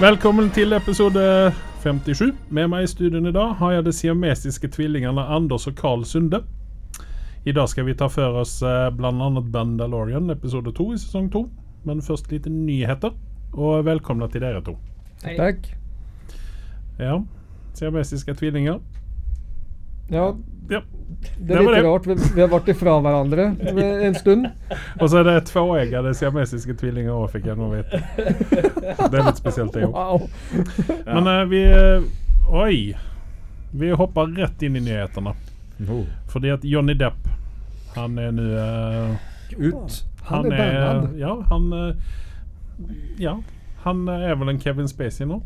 Velkommen til episode 57. Med meg i studien i dag har jeg de siamesiske tvillingene Anders og Carl Sunde. I dag skal vi ta for oss eh, bl.a. Bandalorian episode 2 i sesong 2. Men først litt nyheter. Og velkomne til dere to. Takk. Ja, siamesiske tvillinger. Ja, Ja. det er Det litt det. rart. Vi, vi har vært ifra hverandre en stund. Og så er det tvåeggede siamesiske tvillinger òg, fikk jeg nå vite. Det er litt spesielt, det òg. Wow. Men uh, vi eh, Oi. Vi hopper rett inn i nyhetene. Fordi at Johnny Depp, han er nå uh, Ut. Han er er Ja, han uh, Ja. Han er vel en Kevin Spacey nå?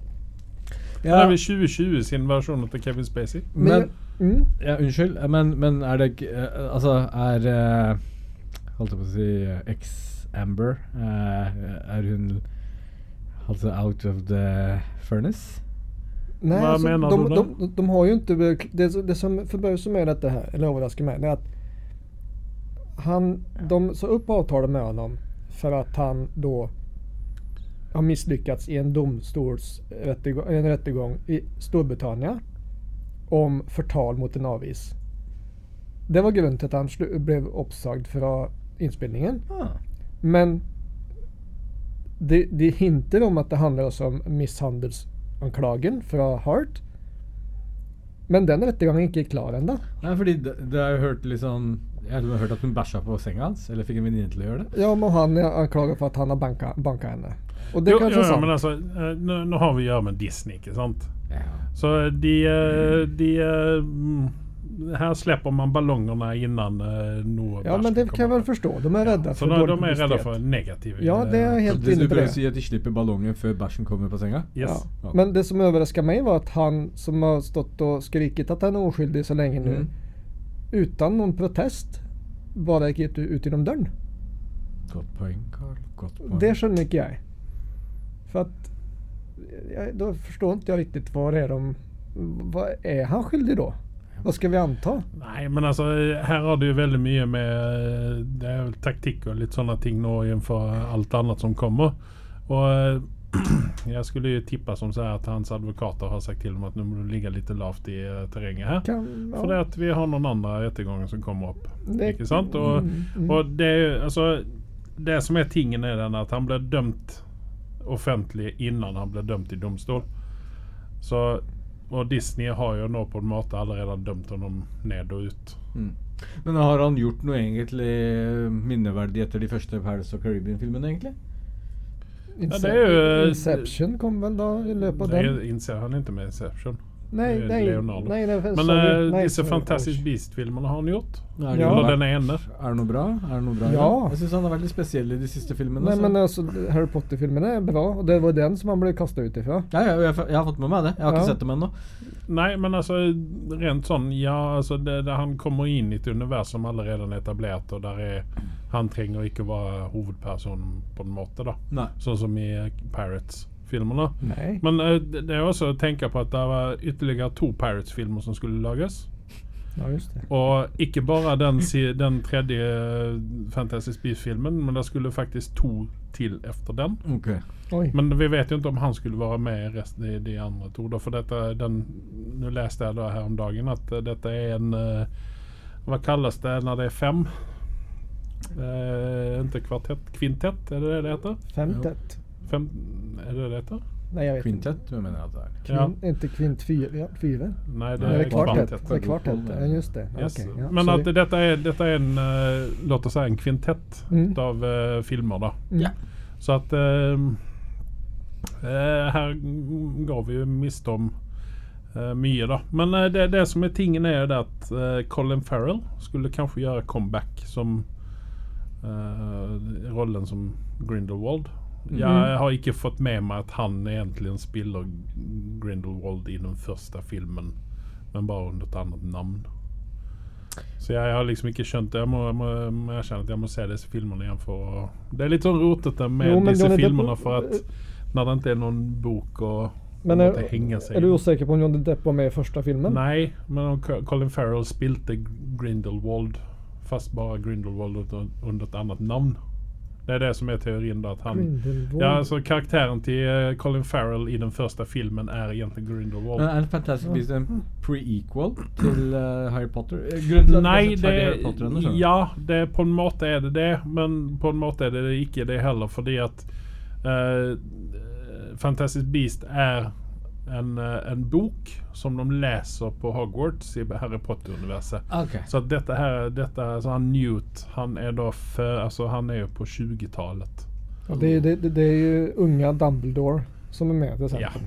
Det er Ja, vel 2020 sin versjon av Kevin Spacey. men mm, ja, Unnskyld, men, men er det ikke eh, Altså, er eh, Holdt jeg på å si eh, Ex-Amber Er hun altså out of the furnace? Nej, Hva altså, de, du då? de, de har ju inte... Det, det som förbauser mig detta här, eller överraskar mig, det är att han, de sa upp avtalet med honom för att han då har misslyckats i en domstolsrättegång en rättegång i Storbritannien om fortal mot en avis. Det var grunnen til at han ble oppsagd fra innspillingen. Ah. Men det, de hinter om at det handler også om mishandelsanklagen fra Hart. Men den rettergangen ikke er klar ennå. Nei, fordi det, det har hørt litt sånn Jeg har hørt at hun bæsja på senga hans, eller fikk en venninne til å gjøre det. Ja, men han er anklaget for at han har banka, banka henne. Og det Jo, er kanskje jo, ja, sant. men altså, eh, nå, nå har vi å gjøre med Disney, ikke sant? Så de, eh, de eh, mm, Her slipper man ballongene innan eh, noe ja, men det kan jeg vel forstå. De er redde Så for de, dårlig de er redde publisitet. for negative Ja, det er helt Så helt det du inne på prøver det. si at de slipper ballongen før bæsjen kommer på senga? Yes. Ja. Men det som overrasker meg, var at han som har stått og skriket at han er uskyldig så lenge nå, Mm. uten noen protest, bare gikk ut, ut gjennom døren. Godt poeng, Carl. Godt poeng. Det skjønner ikke jeg. For at jeg, Da forstår ikke jeg riktig hva det er de Vad är han skyldig da? Hva skal vi anta? Nei, men altså, her har det jo veldig mye med eh, Det er vel taktikk og litt sånne ting nå innenfor alt annet som kommer. Og eh, jeg skulle jo tippa som så här at hans advokater har sagt til dem at nå må du ligge litt lavt i eh, terrenget her. Kan, ja. For det at vi har noen andre retterganger som kommer opp. Det- ikke sant? Och, Mm, mm. och det, alltså, det som er tingen, er den at han ble dømt offentlig innan han ble dømt i domstol. Så, og Disney har jo nå på en måte allerede dømt ham ned og ut. Mm. Men har han gjort noe egentlig minneverdig etter de første Paris of Caribbean-filmene, egentlig? Ja, det er jo- Inception kom vel da i løpet av Det den? innser han ikke med Inception. Er nei, Leonardo. nei, nei, Men sorry. eh, Nei, disse. Fantastic Beast-filmene har han gjort. Er det, Ja. Eller den ene. er det noe bra? Er det noe bra Ja. Jeg syns han er veldig spesiell i de siste filmene. Nei, så- men altså, Harry Potter-filmene er bra, og det var den som han ble kasta ut ifra. ja, ja, jeg, jeg har fått med meg det. Jeg har ikke sett dem ennå. Nei, men altså rent sånn Ja, altså det, det, han kommer inn i et univers som allerede er etablert, og der er Han trenger ikke være hovedpersonen på en måte, da. Nei. Sånn som i eh, Pirates-filmene. Men eh, det er også å tenke på at det var ytterligere to Pirates-filmer som skulle lages. Ja, just det. Og ikke bare den, si- den tredje eh, Fantastic Beast-filmen, men det skulle faktisk to til efter den. Okay. Oi. Men vi vet jo ikke om han skulle være med i resten i de andre to. Da, for dette, den, nå leste jeg da her om dagen at eh, dette er en eh, Hva kalles det når det er fem? Eh, ikke kvartett, kvintett, er det det det heter? Femtet. Fem, er det det det heter? Nei, jeg vet ikke. Quintet, hva mener jeg at det er. Ja. Kvin, Inte kvint fyr, Ja, fyra. Nei, det er det er kvartett. Det er kvartett. Ja, just det. Yes. Okay, ja, Men at dette er, dette er en uh, Låt oss si en kvintett Mm. av uh, filmer, da. Mm. Ja. Så at uh, eh, Her går vi jo miste om mye, da. Men det, det som er tingen, er jo det at Colin Farrell skulle kanskje gjøre comeback som eh, rollen som Grindelwald. Jeg har ikke fått med meg at han egentlig spiller Grindelwald i den første filmen, men bare under et annet navn. Så jeg har liksom ikke skjønt det. Jeg må, jeg må, må at jeg må se disse filmene igjen for Det er litt sånn rotete med Jo, disse Johnny filmene, for at når det ikke er noen bok og Men er, er du usikker på om Johnny Depp var med i første filmen? Nei, men Colin Farrell spilte Grindelwald, fast bare Grindelwald under, under et annet navn. Det er det som er teorien. da, at han... Ja, altså Karakteren til eh, Colin Farrell i den første filmen er egentlig Grindelwald. Men er Fantastic Beasts en pre-equal til uh, Harry Potter? Eh, Grunnen Nei, det, Harry Potter enda, ja, det, på en måte er det det, men på en måte er det ikke det heller, fordi at uh, Fantastic Beast er en, eh, en bok som de leser på Hogwarts i Harry Potter-universet. Okay. Så dette her, er, så han Newt, han er da før, altså han er jo på 20-tallet. Ja, det, det, det, är ju unga Dumbledore som är med till exempel.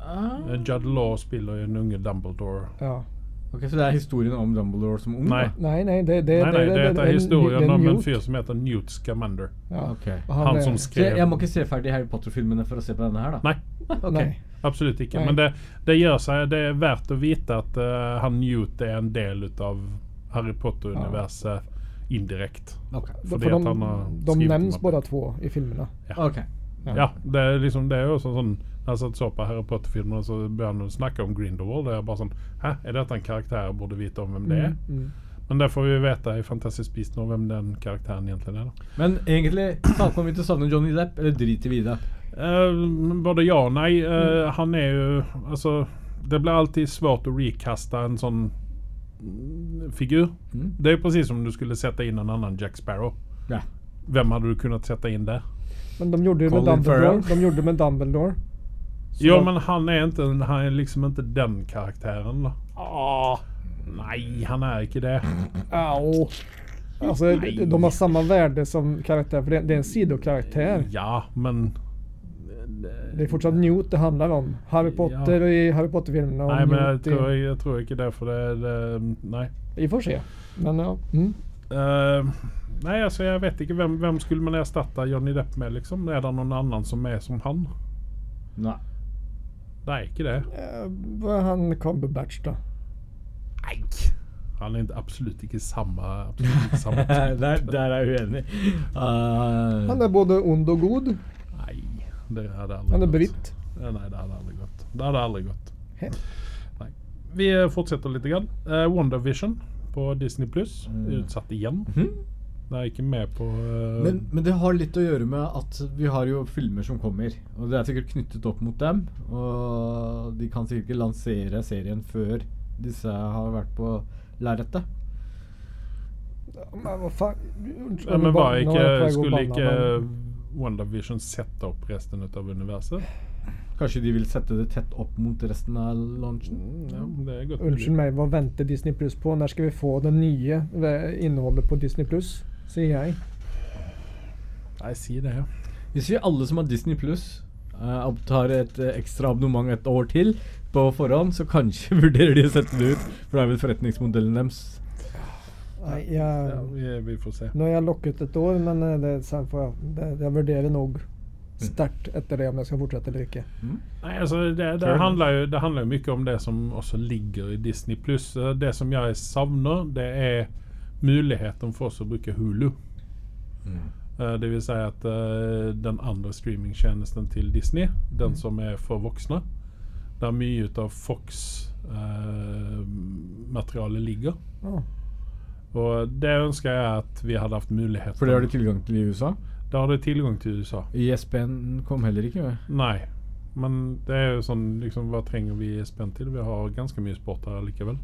Ah. Eh, Judd Law spiller jo en unge Dumbledore. Ja. Ok, Så det er historien om Dumbledore som ung? Nei. da? nei, nei, det, det, Nei, nei, det, dette er en- historien det är om en fyr som heter Newt Scamander. Ja. Okay. Han, Han som skrev jeg, jeg må ikke se ferdig Harry Potter-filmene for å se på denne her, da? Nei. okay. Nej. Absolutt ikke. Nei. Men det, det gjør seg Det er verdt å vite at uh, han Newt er en del av Harry Potter-universet indirekte. Okay. Fordi För at han har de, de skrivit to om båda det. två i filmene. Ok. Ja, det er liksom Det er jo sånn, sånn jeg satt så på Harry Potter-filmene, så begynner han å snakke om Grindelwald. Og jeg er bare sånn Hæ, er dette en karakter jeg burde vite om hvem det er? Mm, mm. Men det får vi vite i Fantastisk Beast nå, hvem den karakteren egentlig er. da Men egentlig snakker vi til å savne Johnny Depp, eller driter vi i det? Uh, både ja og nei. Eh, Han er jo Altså, det blir alltid svårt å recaste en sånn figur. Mm. Det jo precis som om du skulle sätta inn en annen Jack Sparrow. Ja. Hvem hadde du kunnet sätta inn der? Men de gjorde det med Colin Dumbledore. Farrell. De gjorde det med Dumbledore. Så Jo men han er, inte han er liksom ikke den karakteren, da. Ah, Nei, han er ikke det. Au. Altså, Nej. de har samme värde som karaktär. För det, det är en sidokaraktär. Ja, men Det er fortsatt Newt det handler om. Harry Potter i Harry Potter-filmerna. Nei, men jeg tror, jag tror ikke det for det, det Nei. Vi får se. Men ja. Mm. Uh, nei, altså, jeg vet ikke. Hvem, hvem skulle man erstatte Johnny Depp med liksom? Er det noen annen som er som han? Nei. Nej, ikke det. Eh, är han Cumberbatch da. Nei. Han er absolutt ikke samme, absolutt absolut inte der, der er jeg uenig. Uh, Han er både ond og god. Nei, det hade aldrig Han er britt. Nei, det hadde aldri gått. Det hadde aldri gått. Vi fortsetter litt. lite grann. Uh, WandaVision på Disney Plus. Mm. Utsatt igen. Mhm. Det er ikke med på uh... Men, men det har litt å gjøre med at vi har jo filmer som kommer. Og det er sikkert knyttet opp mot dem. Og de kan sikkert ikke lansere serien før disse har vært på lerretet. Men hva faen? ja, Men var ikke, skulle ikke WandaVision sette opp resten av universet? Kanskje de vil sette det tett opp mot resten av launchen? Mm, ja, Unnskyld meg, hva venter Disney Plus på? Når skal vi få det nye eh, innholdet på Disney Plus? Sier jeg. Nei, si det. ja. Hvis vi alle som har Disney Pluss tar et eh, ekstra abonnement et år til på forhånd, så kanskje vurderer de å sette det ut. For det er vel forretningsmodellen deres. Nei, ja jeg, vi, vi får se. nå har jeg lokket et år, men eh, det, jeg, det, jeg vurderer nok sterkt etter det om jeg skal fortsette eller ikke. Nei, altså det, det, handler jo, det handler jo mye om det som også ligger i Disney Pluss. Det som jeg savner, det er muligheten for oss å bruke Hulu. Eh, Det vil si at uh, den andre streamingtjenesten til Disney, den som er for voksne, der mye av Fox-materialet ligger. Oh. Og det ønsker jeg at vi hadde hatt mulighet For det har de tilgang til i USA. Da har de tilgang til USA. ISBN kom heller ikke med. Nei. Men det er jo sånn liksom, Hva trenger vi ISBN til? Vi har ganske mye sport her likevel.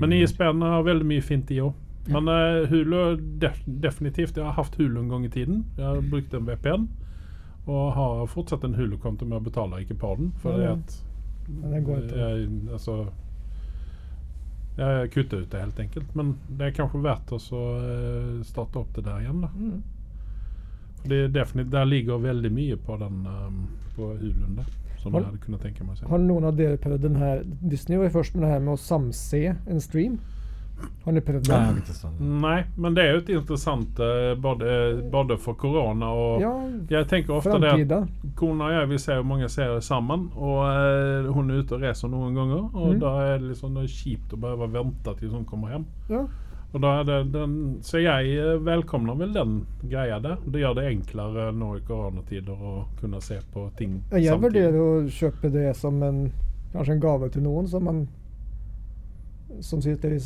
Men ISBN har veldig mye fint i òg. Men uh, Hulu def definitivt. Jeg har hatt Hulu en gang i tiden. Jeg har brukt en VPN. Og har fortsatt en Hulu-konto, men jeg betaler ikke på den. For Ja, det at jeg, altså, jeg kutter ut det helt enkelt. Men det er kanskje verdt å så, eh, starte opp det der igjen. da Mm. Er Der ligger veldig mye på den um, På Hulun der, som Har- jeg hadde kunnet tenke meg å se. Har noen av dere prøvd den her Disney var først med det her med å samse en stream. Har ni prøvd Nei, det? testet. Nei, men det er jo et interessant eh, både, både for korona og Ja, Jeg tenker ofte det at kona og jeg vil se mange serier sammen, og eh, hun er ute og reiser noen ganger. Og Mm. da er det liksom det er kjipt å behøve vente til hun kommer hjem. Ja. Og da er det den, så jeg eh, velkomner vel den greia der. Det gjør det enklere nå i koronatider å kunne se på ting Ja, Jeg vurderer å kjøpe det som en kanskje en gave til noen som man som sitter i,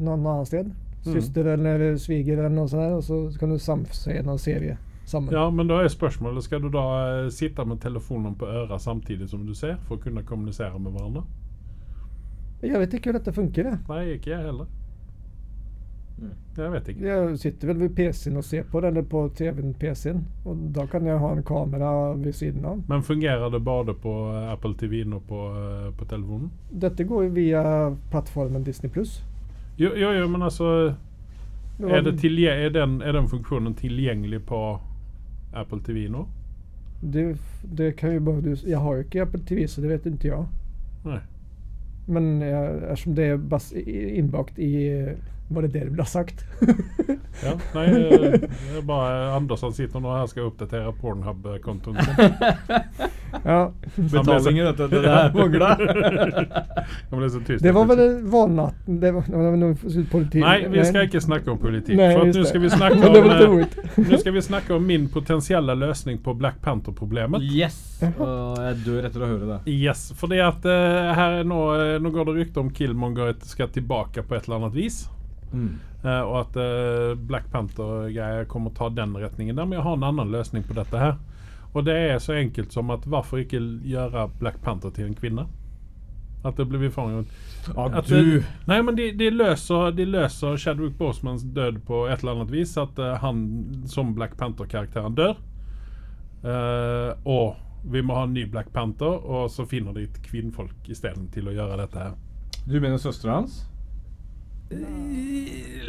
annen sted. Søsteren eller svigeren og sånn, og så kan du samse en serie sammen. Ja, men da er spørsmålet Skal du da eh, sitte med telefonen på øret samtidig som du ser, for å kunne kommunisere med hverandre? Jeg vet ikke hvordan dette funker. Det. Nei, ikke jeg heller. Jeg vet ikke. jeg sitter vel ved PC-en og ser på det, eller på TV-en PC-en. Og da kan jeg ha en kamera ved siden av. Men fungerer det bare på eh, Apple TV-en og på, eh, på telefonen? Dette går jo via plattformen Disney pluss. Jo, jo, jo, men altså er, det er, den, er den funksjonen tilgjengelig på Apple TV nå? det, det kan jo bare du Jeg har jo ikke Apple TV, så det vet ikke jeg. Nei. Men jeg, ettersom det er bas innbakt i Var det det du ville ha sagt? Ja, nei, det er bare Anders han sitter nå her og skal oppdatere Pornhub-kontoen sin. ja. Betalingen, vet du. Det der tyst. Det var vel valnatten Det var, det var noe politi... Nei, vi skal ikke snakke om politikk. Nei, for at nå skal eh, Nå skal vi snakke om min potensielle løsning på Black Panther-problemet. Yes! Og jeg dør etter å høre det. Yes, fordi at uh, her er nå, eh, nå går det rykter om Killmonger skal tilbake på et eller annet vis. Mm. Eh, og at uh, Black Panther-greier kommer å ta den retningen der. Men jeg har en annen løsning på dette her. Og det er så enkelt som at hvorfor ikke gjøre Black Panther til en kvinne? At det blir for at du. det, Nei, men de, de, løser, de løser Chadwick Bosmans død på et eller annet vis. At uh, han som Black Panther-karakteren dør. Eh, og vi må ha en ny Black Panther, og så finner de et kvinnfolk isteden til å gjøre dette her. Du mener søstera hans?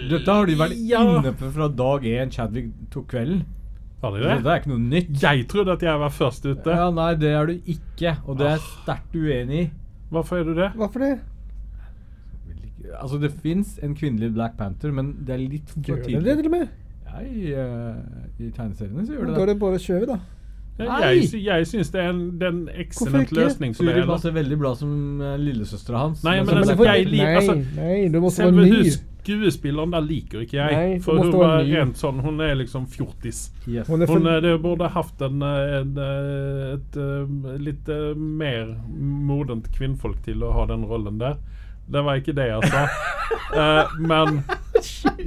Dette har de vært Ja. inne på fra dag én Chadwick tok kvelden. Har de Dette det? er ikke noe nytt. Jeg trodde at jeg var først ute. Ja, Nei, det er du ikke, og det er jeg sterkt uenig i. Hvorfor er du det? Hvorfor det? Altså, det fins en kvinnelig Black Panther, men det er litt for Gjør det det tidlig. til og med? Ja, i, eh, I tegneseriene så gjør Da det er det. det bare å kjøre, da. Jeg, jeg, syns det er en, det er en excellent løsning på det. Suri passer veldig bra som uh, lillesøstera hans. Nei, men altså, jeg nei, altså, nei, måste vara Selve ny. skuespilleren der liker ikke jeg. Nei, for hun var rent sånn Hun er liksom fjortis. yes. Hun, Hun eh, det burde hatt en, eh, en, eh, et eh, litt eh, mer modent kvinnfolk til å ha den rollen der. Det var ikke det jeg sa. uh, men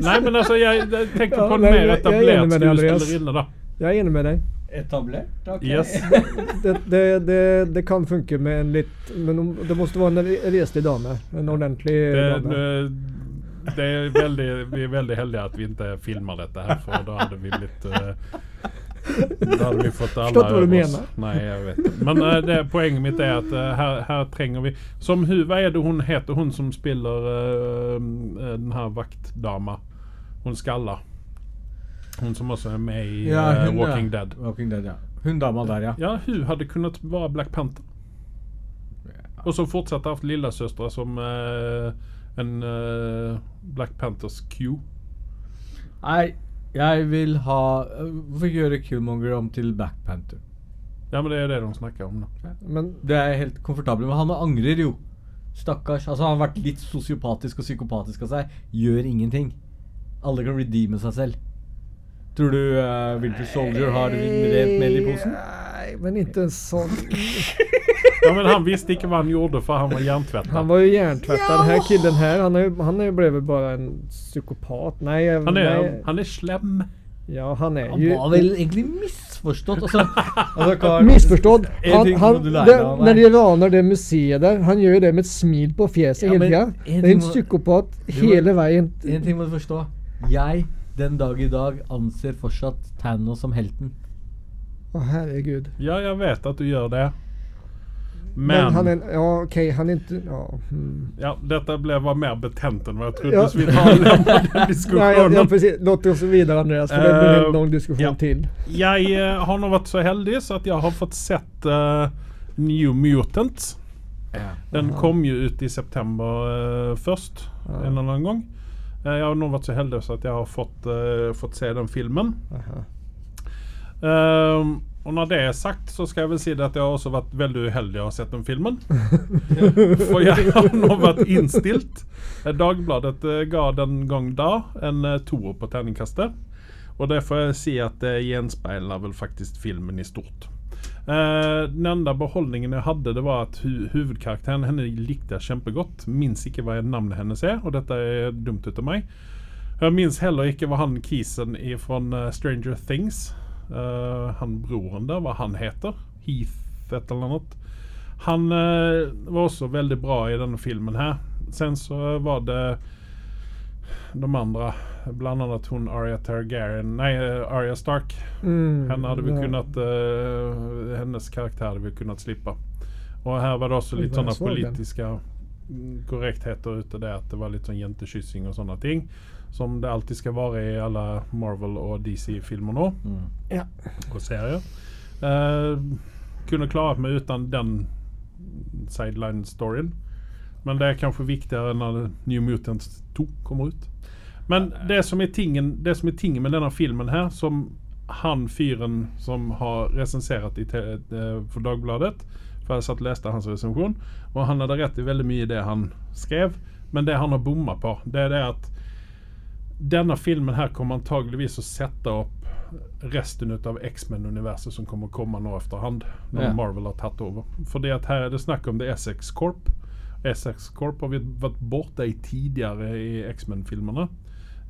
Nei, men altså, jeg, jeg tenker Ja, på en mer er etablert deg, skuespillerinne, da. Jeg er enig med dig. Etablert? Okay. Yes. Det, det, det, det kan funke med en litt Men det måtte være en reselig dame. En ordentlig Det, dame. det, det er veldig, vi er veldig heldige at vi ikke filmer dette her, for da hadde vi blitt uh, Da hadde vi fått alle Forstått hva du mener. Nei, jeg vet ikke. Men uh, det, poenget mitt er at uh, her, her trenger vi Som hun, Hva er det hun heter, hun som spiller den her vaktdama? Hun skalla. Hun som også er med i Ja, hun, Walking. Dead. Walking Dead, ja. Hun dama der, ja. Ja, hun hadde kunnet være Black Panther. Og så fortsatt hatt lillesøstre som uh, en uh, Black Panthers Q. Nei, jeg vil ha ikke gjøre Killmonger om til Black Panther? Ja, men det er det de snakker om nå. Men Det er helt komfortabelt. Men Han angrer jo. Stakkars. Altså, han har vært litt sosiopatisk og psykopatisk av seg. Gjør ingenting. Alle kan redeeme seg selv. Tror du uh, Winter Soldier har rent mel i posen? Nei, men ikke en sånn Ja, men han visste ikke hva han gjorde, for han var jerntvettet. Han var jo jerntvettet. Ja! här killen her, han, er, han er ble vel bare en psykopat. Nei, Han er, nei. han er slem. Ja, han är Han ju... var vel egentlig misforstått. Altså, altså Carl, misforstått? Han, han, det, når de raner det museet der, han gjør jo det med et smil på fjeset Ja, hele tida. Det er en psykopat må- veien. vägen. En ting må du forstå. Jeg, den dag i dag, anser fortsatt Thanos som helten. Å, herregud. Ja, jeg vet at du gjør det. Men, Men, han är, ja okej, han är inte, ja. Mm. ja, dette ble, var mer betent enn hva jeg trodde, Ja. så vi tar den ja, ja, precis. Låt oss vidare Andreas, för det blir Eh, en lång diskussion ja. till. Jeg uh, har nå vært så heldig så at jeg har fått sett uh, New Mutants. Den Aha. kom jo ut i september uh, først, Ja. en eller annen gang. Eh, jeg har nå vært så heldig at jeg har fått, uh, fått se den filmen. Ehm, og når det er sagt, så skal jeg vel si det at jeg har også vært veldig uheldig å ha sett den filmen. For jeg har nå vært innstilt. Eh, Dagbladet ga den gang da en toer på terningkastet. Og det får jeg si at det gjenspeiler vel faktisk filmen i stort. Eh, den enda beholdningen jeg hadde, det var at hu hovedkarakteren henne likte jeg kjempegodt. Minns ikke hva navnet hennes er, og dette er dumt ut av meg. Jeg minnes heller ikke hva han kisen fra Stranger Things uh, Han broren der, hva han heter. Heath et eller annet. Han uh, var også veldig bra i denne filmen her. Sen så var det de andra, bland annat hon Arya Targaryen, nej Arya Stark. Mm, Henne hade vi ja. kunnat, eh, hennes karaktär hade vi kunnat slippa. Och här var det också litt lite politiske sådana politiska korrektheter ute det att det var lite sån jentekyssing och sådana ting. Som det alltid ska vara i alla Marvel och DC-filmer nå. Mm. Ja. Och serier. Eh, kunde klarat mig utan den sideline-storyn. Men det er kanskje viktigere enn når New Mutants 2 kommer ut. Men det som er tingen, det som er tingen med denne filmen her, som han fyren som har recenserat for te- eh, för Dagbladet. For jeg satt og leste hans recension. og han hadde rett i veldig mye i det han skrev. Men det han har bomma på det er det at denne filmen her kommer antageligvis å sette opp resten utav X-Men-universet som kommer å komme nå efterhand. når Ja. Marvel har tatt over. For det er här det snakk om The Essex Corp. Essex Corp har vi vært borte i tidligere i X-Men-filmene.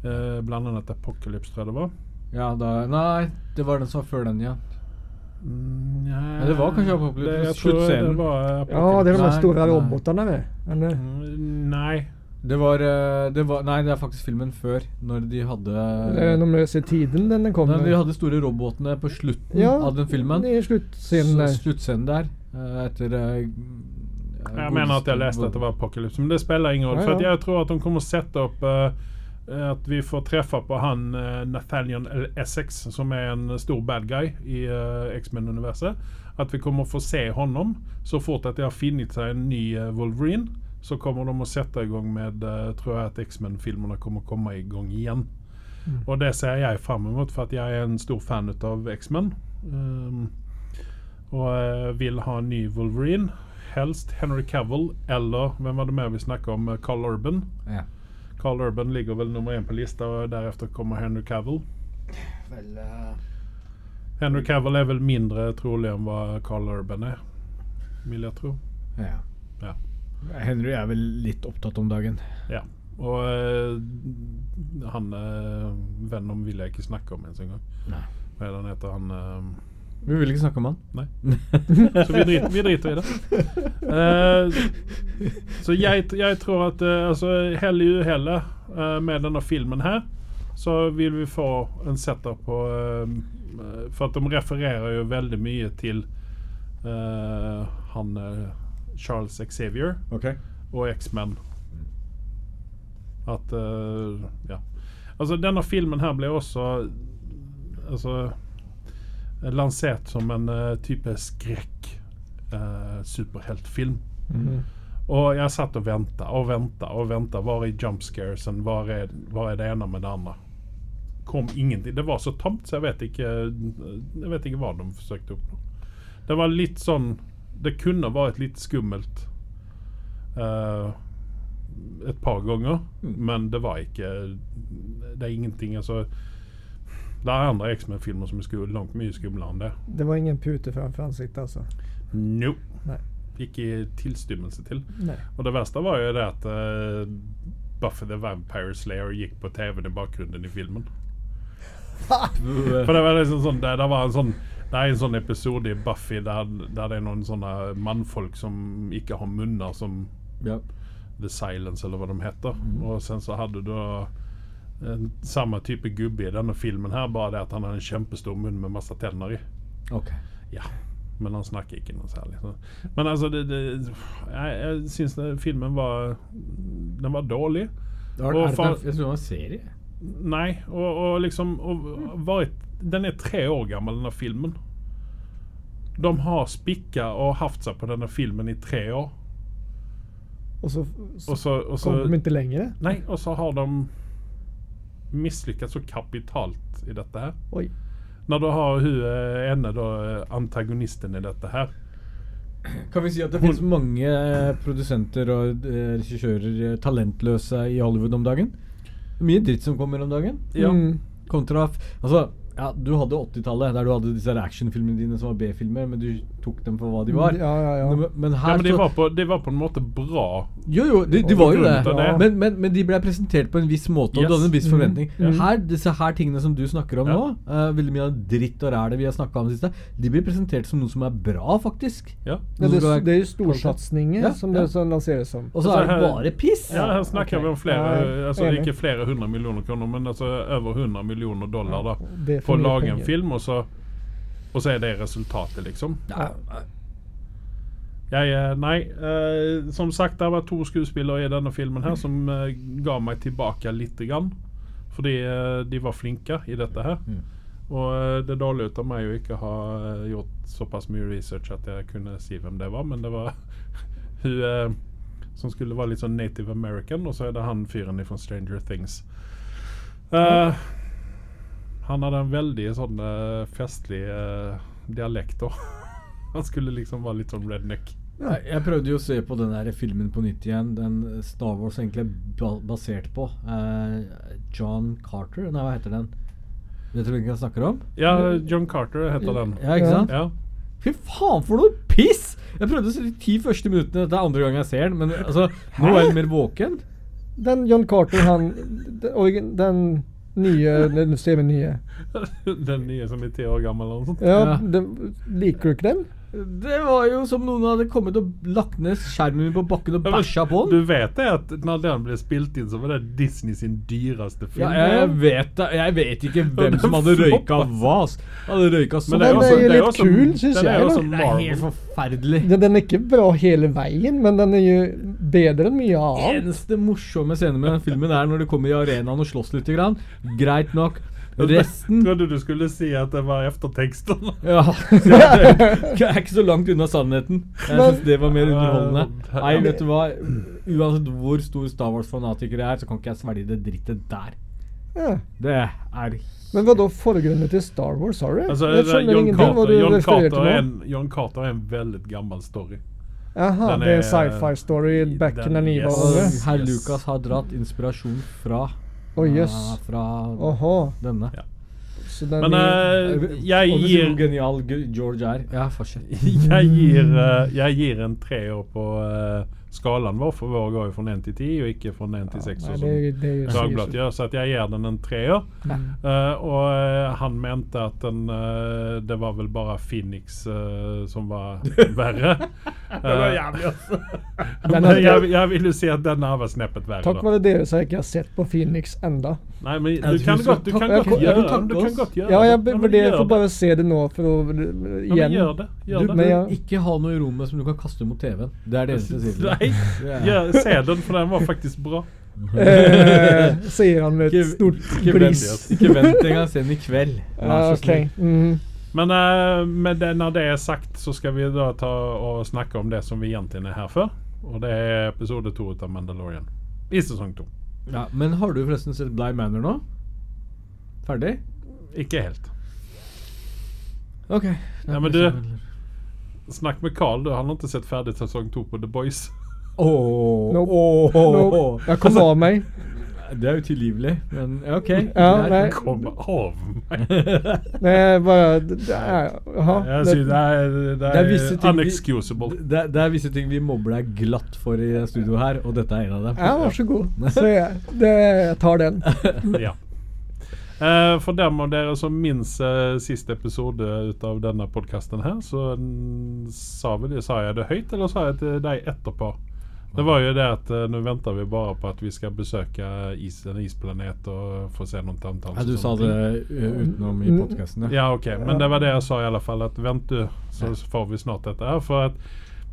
Eh, blant annet Apocalypse tror jeg det var. Ja, da Nei, det var den som var før den, ja. Mm, ja, det var kanskje Apocalypse, Det, det sluttscenen. Ja, det er de store robotene, stora nej. robotarna med. Eller? Nei. Det var, eh, det var Nei, det er faktisk filmen før. Når de hadde Den de tiden den kom kommer. De hadde store robotene på slutten ja, av den filmen. Det slutscenen Sluttscenen der. eh, etter eh, mener at jeg leste at det var Apocalypse, men det spiller ingen roll. Ja, jeg tror at de kommer å sette opp uh, at vi får treffe på han uh, Nathaniel Essex som er en stor bad guy i uh, X-Men-universet. At vi kommer å få se honom så fort at det har funnet seg en ny Wolverine så kommer de å sette i igång med, tror jeg at X-Men-filmene kommer å komme i igång igjen. Mm. Og det ser jeg fram mot, for jeg er är en stor fan av X-Men. Um, og vill ha en ny Wolverine. Helst Henry Cavill eller, hvem var det med vi snakka om? Eh, Carl Urban. Ja. Carl Urban ligger vel nummer én på lista, og deretter kommer Henry Cavill. Vel uh, Henry Cavill er vel mindre trolig enn hva Carl Urban er, vil jeg tro. Ja. Ja. Henry er vel litt opptatt om dagen. Ja. Og uh, han eh, Venom vil jeg ikke snakke om ens en Hva er det han heter? Han... Eh, Vi vil ikke snakke om han. Nei. Så vi driter, vi driter i det. Uh, så jeg, jeg tror at uh, altså, hell i uhelle uh, med denne filmen her, så vil vi få en setter på uh, For at de refererer jo veldig mye til eh, han eh, Charles Xavier okay. og X-Men. At eh, Ja. Altså, denne filmen her ble også Altså lansert som en eh, type skrekk eh. Mm. Og jeg satt og venta og venta og venta. Var er jump scaresen? Var er, er det ene med det andre? Kom ingenting. Det var så tomt, så jeg vet ikke Jeg vet ikke hva de forsøkte å oppnå. Det var litt sånn Det kunne vært litt skummelt uh, et par ganger, Mm. men det var ikke Det er ingenting Altså Det er andre X-Men-filmer som er sku- langt mye skumlere enn det. Det var ingen pute framför ansiktet alltså. No. Nej. Ikke tilstymmelse til. Nei. Og det verste var jo det at uh, Buffy the Vampire Slayer gikk på TV-en i bakgrunnen i filmen. For det var liksom sånn Det, det var en sånn Det er en sånn episode i Buffy der, der det er noen sånne mannfolk som ikke har munner, som yep. The Silence, eller hva de heter. Og sen så hadde du da samme type gubbe i denne filmen her, bare det at han har en kjempestor munn med masse tenner i. Okay. Ja, men han snakker ikke noe særlig. Så. Men altså, det, det, jeg, jeg syns filmen var Den var dårlig. Det var, Og er det, jeg tror det var en serie. Nei, og, og liksom og var, Den er tre år gammel, denne filmen. De har spikka og haft seg på denne filmen i tre år. Og så, så, Og så, og så kom de ikke lenger? Nei, og så har de misslyckats så kapitalt i dette her. Oi. Når du har hun eh, ene da, eh, antagonisten i dette her. Kan vi si at det finnes mange eh, produsenter og regissører talentløse i Hollywood om dagen? Mye dritt som kommer om dagen. Ja. Mm. Kontra Altså, ja, du hadde 80-tallet, der du hadde disse actionfilmene dine som var B-filmer, men du tok dem for hva de var. Ja, ja, ja. Men, men her Ja, men de så- var, på, de var på en måte bra. Jo, jo, de, de var jo det. det- Men, men, men de ble presentert på en viss måte, og Yes. du hadde en viss forventning. forventning. Mm. Her, Disse her tingene som du snakker om Ja. nå, uh, veldig mye av dritt og ræl vi har snakka om det siste, de blir presentert som noe som er bra, faktisk. Ja. Ja, det, det er jo storsatsinger Ja, som det som lanseres som. Og så Altså, er det her- bare piss. Ja, her snakker okay. vi om flere, altså ikke flere hundre millioner kroner, men altså over 100 millioner dollar da, for å lage en film, og så, og så er det resultatet, liksom. Ja. Jeg, eh, nei, eh, som sagt, det var to skuespillere i denne filmen her som eh, ga meg tilbake litt grann. Fordi eh, de var flinke i dette her. Mm. Og eh, det er dårlig ut av meg å ikke ha eh, gjort såpass mye research at jeg kunne si hvem det var, men det var hun eh, som skulle være litt sånn native american, og så er det han fyren fra Stranger Things. Eh, han hadde en veldig sånn uh, festlig uh, dialekt òg. han skulle liksom være litt sånn redneck. Jeg, jeg prøvde jo å se på den der filmen på nytt igjen. Den Star Wars egentlig er basert på. Uh, John Carter? Nei, hva heter den? Vet du hvilken jeg snakker om? Ja, John Carter heter den. Ja, ikke sant? Ja. Fy faen, for noe piss! Jeg prøvde å se de ti første minuttene. Dette er andre gang jeg ser den, men altså, nå er jeg mer våken. Den John Carter, han Den, den nye Den ser vi nye. Den nye som er ti år gammel. Ja, Ja. Den, liker du ikke den? Det var jo som noen hadde kommet og lagt ned skjermen min på bakken og Ja, bæsja på Du vet det at når den ble spilt inn, så var det Disney sin dyreste film. Ja, jeg vet det. Jeg vet ikke hvem som hadde røyka hva. Hadde røyka så Men Den er jo det litt også- kul, den er jeg, da. som er helt forferdelig. Den, den er ikke bra hele veien, men den er jo bedre enn mye annet. eneste morsomme scenen med den filmen er når de kommer i arenaen og slåss litt. Grann. Greit nok. Resten Trodde du skulle si at det var efterteksten. Ja. Jeg er ikke så langt unna sannheten. Jeg Men- syns det var mer underholdende. Nei, vet du hva. Uansett hvor stor Star Wars-fanatiker jeg er, så kan ikke jeg svelge det drittet der. Ja. Det er Men hva da forgrunnen til Star Wars, har du? Altså, John, Carter, John, Carter er en, John Carter er en veldig gammel story. Jaha, det er en sci-fi story back den- in the yes. unge. Yes. Lucas har dratt inspirasjon fra Jøss. ja, Fra Oho. denne. Ja. Så den Men eh, jeg gir hvor genial George er. Ja, fortsett. jeg gir, eh, jeg gir en treer på eh, skalaen vår, for vår går jo fra 1 til 10, og ikke fra 1 til 6. nei, som det, sånn. det Dagbladet gjør, så at jeg gir den en treer. Eh, og uh, han mente at den, uh, det var vel bare Phoenix som var verre. det var jævlig, altså. Men jeg, jeg vil jo si at denne var sneppet verre. Takk være dere som jeg ikke har sett på Phoenix enda. Nei, men du kan godt, du kan godt gjøre det. Du kan godt gjøre Ja, jeg det. Ja, vurderer for får å bare se det nå for å Ja, men igjen. gjør det. Gjør Du. Men ja. ikke ha noe i rommet som du kan kaste mot TV-en. Det er det eneste jeg sier. Nei, Ja. ja, se den, for den var faktisk bra. Eh, sier han med et stort glis. ikke vent engang. Se den i kveld. Ah, okay. Mhm. Men uh, med det, når det er sagt, så skal vi da ta og snakke om det som vi egentlig er her for. Og det er episode to av Mandalorian. I sesong to. Ja, men har du forresten sett Bly Manor nå? Ferdig? Ikke helt. Ok. Ja, men du- Snakk med Carl, du. Han har ikke sett ferdig sesong to på The Boys. Åh, Nope. Oh, Nope. åh. Jeg kom av meg. Det er utilgivelig, men ok. Ja, nei. Kom av meg! Det er bare det er, Jaha. Det- det er, det Det er det er ting vi- unexcusable. Det, det er visse ting vi mobber deg glatt for i studio her, og dette er en av dem. Ja, vær så god. Så jeg, det, jeg tar den. ja. Uh, for dem av dere som minnes uh, siste episode ut av denne podkasten her, så sa sa, vel, sa jeg det høyt, eller sa jeg til deg etterpå? Det var jo det at uh, nå venter vi bare på at vi skal besøke is, en isplanet og få se noen tanntans. Ja, du sa det ting. utenom i podkasten, Ja, ok. Men det var det jeg sa i alle fall. At vent du, så får vi snart dette her. For at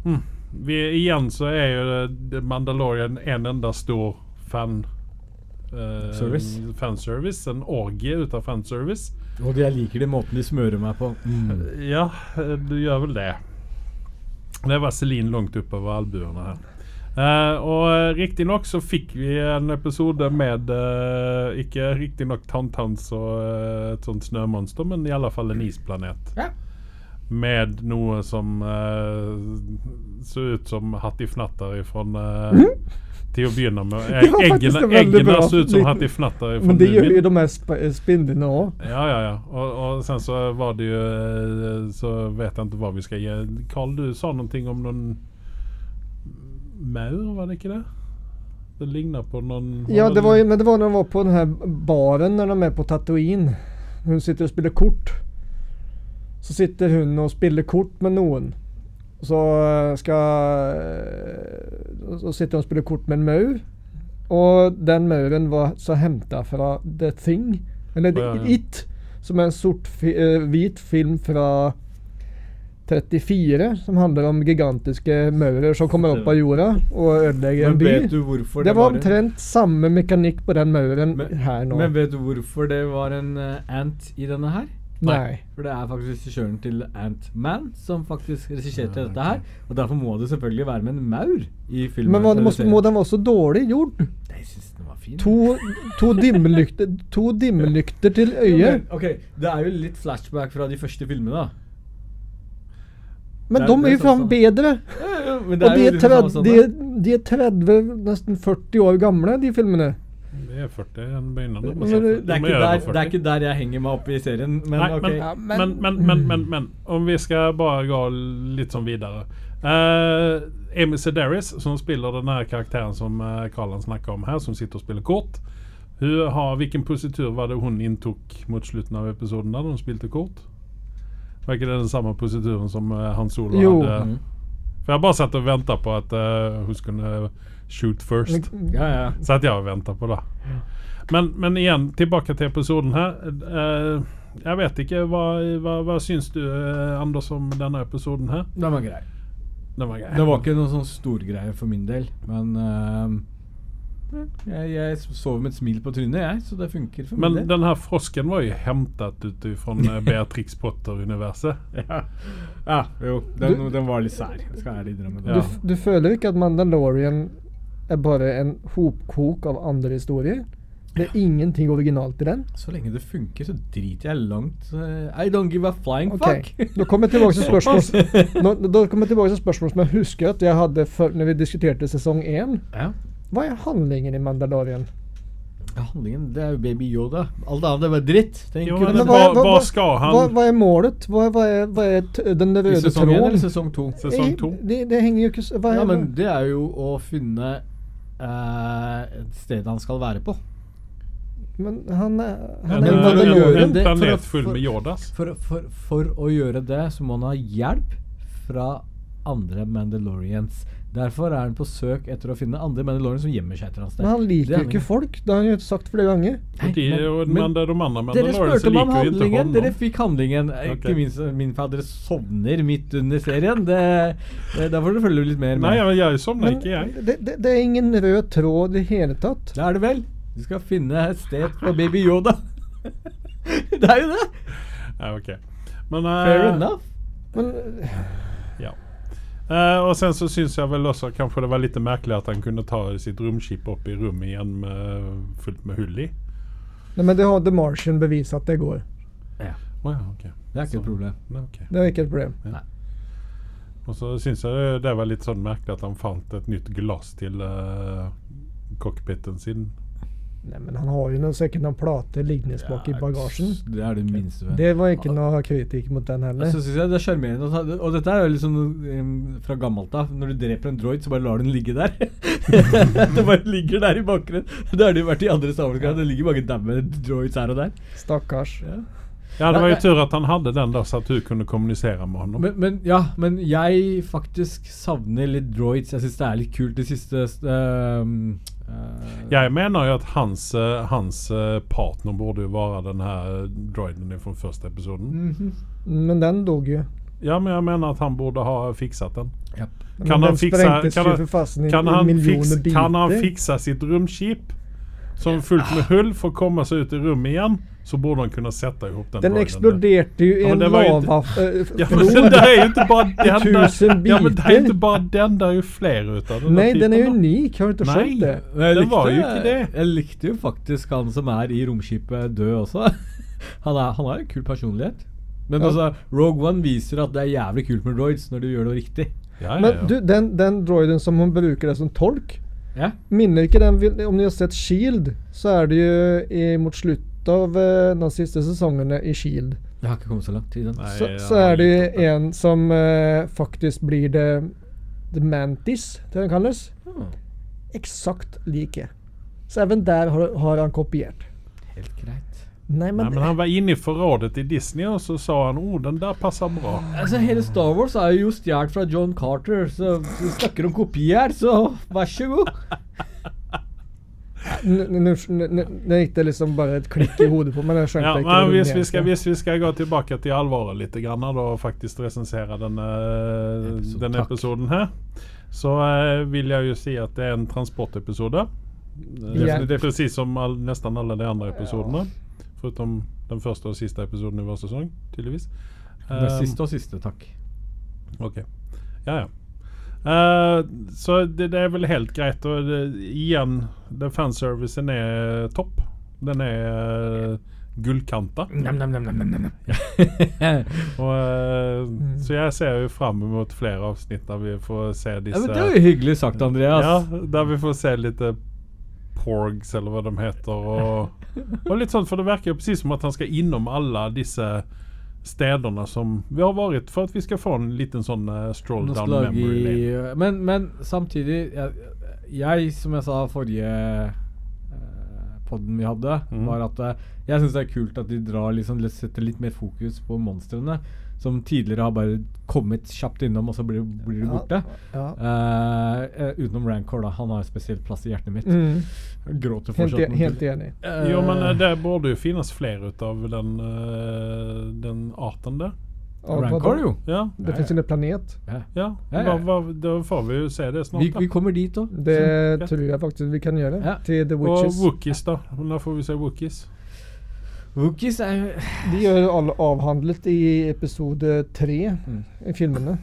mm, vi, igjen så er jo Mandalorian en enda stor fan... eh, Service. Fanservice. En orgie ut av fanservice. Og jeg liker den måten de smører meg på. Mm. Ja, eh, du gjør vel det. Det var vaselin langt oppover albuene her. Uh, og riktignok så fikk vi en episode med uh, Ikke riktignok tantans og uh, et sånt snømonster, men i alle fall en isplanet. Ja. med noe som uh, så ut som Hattifnatter fra Til å begynne med. Eh, Eggene, eggene så ut som Hattifnatter Men det gjør jo de her sp- spindlene òg. Ja, ja, ja. Og, og sen så var det jo Så vet jeg ikke hva vi skal gi. Carl, du sa noe om noen maur, var det ikke det? Det ligner på noen Ja, det var, men det var når de var på den her baren når de er på Tatooine. Hun sitter og spiller kort. Så sitter hun og spiller kort med noen. Så skal eh, Så sitter hun og spiller kort med en maur. Og den mauren var så henta fra The Thing. Eller Ja, ja. It. Som er en sort fi, eh, vit film från 34 som handler om gigantiske maurer som kommer opp av jorda og ødelegger en Men by. vet du hvorfor Det var omtrent samme mekanikk på den mauren her nå. Men vet du hvorfor det var en eh, ant i denne her? Nei. For det er faktisk regissøren til Ant-Man som faktisk regisserte dette her. Og derfor må det selvfølgelig være med en maur i filmen. Men må, må den være så dårlig gjort? Nei, Jeg syns den var fin. To, to dimmelykter To dimmelykter til øyet. Okay, ok, Det er jo litt flashback fra de første filmene, da. Men det- de er jo sånn faen bedre. Ja, ja, men Og de er, liksom tred, samme som de, det. er- er 30, nesten 40 år gamle, de filmene. Det er 40 enn begynnende. Men men det- Det er, ikke der, det er ikke der jeg henger meg opp i serien, men Nei, okay. men, Ja, men, men- men, men, men, men, om vi skal bare gå litt sånn videre. Uh, Amy Sedaris, som spiller den her karakteren som uh, Karlan snakker om her, som sitter og spiller kort. Hun har, hvilken positur var det hun inntok mot slutten av episoden da hun spilte kort? Var ikke det den samme posituren som uh, Hans Olav hadde? Mm. For jeg har bare satt og venta på at uh, hun skulle shoot first. Ja, ja. Så jeg har venta på det. Men, men igjen, tilbake til episoden her. Uh, jeg vet ikke, hva, hva, hva syns du, eh, Anders, om denne episoden her? Den var grei. Den var grei. Det var ikke noe sånn storgreie for min del, men jeg, jeg sover med et smil på trynet, jeg, så det funker for meg. Men denne den her frosken var jo hentet ut fra Beatrix Potter-universet. Ja. ja, jo. Den, Du- den var litt sær. Jeg skal ærlig innrømme det. Du, du føler ikke at Mandalorian er bare en hopkok av andre historier? Det er ingenting originalt i den? Så lenge det funker, så driter jeg langt eh, I don't give a flying okay. fuck. Da kommer jeg tilbake til spørsmål Nå, Da kommer jeg tilbake til spørsmål som jeg husker at jeg hadde før, når vi diskuterte sesong 1. ja. Hva er handlingen i Mandalorian? Ja, handlingen, det er jo Baby Yoda. Alt annet det var dritt. Er Jo, men hva, hva, hva skal han Hva, hva er målet? Hva, hva, er, hva er t den I røde sesong 1 eller tråden? sesong 2? Sesong to? Det, det henger jo ikke hva er, Ja, men det er jo å finne uh, et sted han skal være på. men han er, En, er jo for en, gjøre en det- for planet full med Yodas. For, for, for å gjøre det, så må han ha hjelp fra andre Mandalorians. Derfor er han på søk etter å finne andre Mandalorians som gjemmer seg et eller annet sted. Men han liker er jo ikke folk. Det har han jo sagt flere ganger. Nei, De, men- men men, de andre Dere spurte meg om handlingen. Dere fikk handlingen. Eh, Ok. Ikke minst min far, dere sovner midt under serien. Det, det, da får dere følge litt mer med. Nei, jeg, jeg sovner ikke, jeg. det, det, det er ingen rød tråd i hele tatt. Det er det vel. Du skal finne et sted på Baby Yoda. det er jo det. Ja, ok. Men, uh, Fair enough. Men. Eh, og sen så syns jeg vel også kanskje det var litt merkelig at han kunne ta sitt romskip opp i rommet igjen med, fullt med hull i. Nei, men det har The Martian bevist at det går. Ja. Oh, ja, okay. Det er ikke et problem. Ne, okay. Det er ikke et problem. Og så syns jeg det- det var litt sånn merkelig at han fant et nytt glass til uh, cockpiten sin. Nei, men han har jo noe, sikkert noen plater liggende bak i bagasjen. Det er det minste Det var ikke noe kritikk mot den heller. Så synes jeg det er sjarmerende. Og dette er jo liksom um, fra gammelt av. Når du dreper en droid, så bare lar du den ligge der. det bare ligger der i bakgrunnen. Det har det jo vært i andre Star Wars-greier. Det ligger mange daue droids her og der. Stakkars. Ja. Ja, det var jo tur at han hadde den da, så at du kunne kommunisere med ham. Men, men ja, men jeg faktisk savner litt droids. Jeg syns det er litt kult det siste um, uh, Jeg mener jo at hans, eh, hans eh, partner burde jo være den her droiden fra første episoden. mhm. Men den dog jo. Ja, men jeg mener at han burde ha fikset den. Ja. Kan han den sprengtes kan han, kan, han miljoner kan han fiksa sitt romskip som fullt med hull for å komme seg ut i rommet igjen, så borde han kunne sette ihop den Den eksploderte jo ju i en det var ju inte- lavaflod. Ja, men den där är ju inte bara den där. Ja, men det är inte bara den, det är ju fler utav den Nei, Nej, den er unik. Har du ikke Nej. skjønt det? Nei, Den var jo ikke det. Jeg likte jo faktisk han som er i romskipet død også. Han, er, han har en kul personlighet. Men Ja. altså, Rogue One viser at det er jævlig kult med droids når du gjør det riktig. Ja, ja, Men du, den, den droiden som hun bruker det som tolk, Ja. minner ikke den Om ni har sett Shield, så er det jo i, mot slutt av eh, de siste sesongene i Shield. Jeg har ikke kommet så langt i den. Nei, Så, så er det jo en som uh, faktisk blir det The Mantis, det den kalles. Ah, Eksakt like. Så även der har, har han kopiert. helt greit. Nei, men, Nei, men han var inne i forrådet i Disney, og så sa han oh, den der passer bra. Altså, Hele Star Wars er jo stjålet fra John Carter, så vi snakker om kopi her, så vær så god. N- n- n- n- Nå gikk det liksom bare et klikk i hodet på Men Jeg skjønte Ja, ikke men hvis vi, skal, hvis vi skal gå tilbake til alvoret litt grann, da, og faktisk resensere denne, Episode, denne takk. episoden her, så uh, vil jeg jo si at det er en transportepisode. Det er Precis som all, nesten alle de andre episodene. Foruten den første og siste episoden i vår sesong, tydeligvis. Er Um, siste og siste, takk. Ok. Ja, ja. Uh, så det, det er vel helt greit. Og det, igjen, den fanservicen er topp. Den er uh, gullkanta. Nam, nam, nam, nam, nam, nam. Og, eh, Mm. Så jeg ser jo fram mot flere avsnitt der vi får se ja, disse men det er jo hyggelig sagt, Andreas. Ja, der vi får se litt eh, porgs, eller hva de heter. Og, og litt sånn, for det virker jo precis som at han skal innom alle disse stedene som vi har vært, for at vi skal få en liten sånn uh, stroll down memory lane. Men, men samtidig jeg, jeg, som jeg sa forrige uh, podden vi hadde, mm. var at uh, jeg syns det er kult at de drar liksom, setter litt mer fokus på monstrene. Som tidligere har bare kommet kjapt innom, og så blir, blir du borte. Ja. ja. Uh, utenom Rancor, da. Han har en spesiell plass i hjertet mitt. Mm. Gråter fortsatt. Helt, helt enig. Uh, Jo, men eh, det burde jo finnes flere ut av den, eh, den arten der. Ja, Rancor, jo. Ja, Det Ja, finns en planet. Ja. ja. Ja, ja. Hva, hva, da får vi jo se det snart. Vi, da. vi kommer dit òg. Det tror jeg faktisk vi kan gjøre. Ja. Til The Witches. Og Wookies, da. Da får vi se Wookies? Wookies er jo De gjør alle avhandlet i episode tre Mm. i filmene.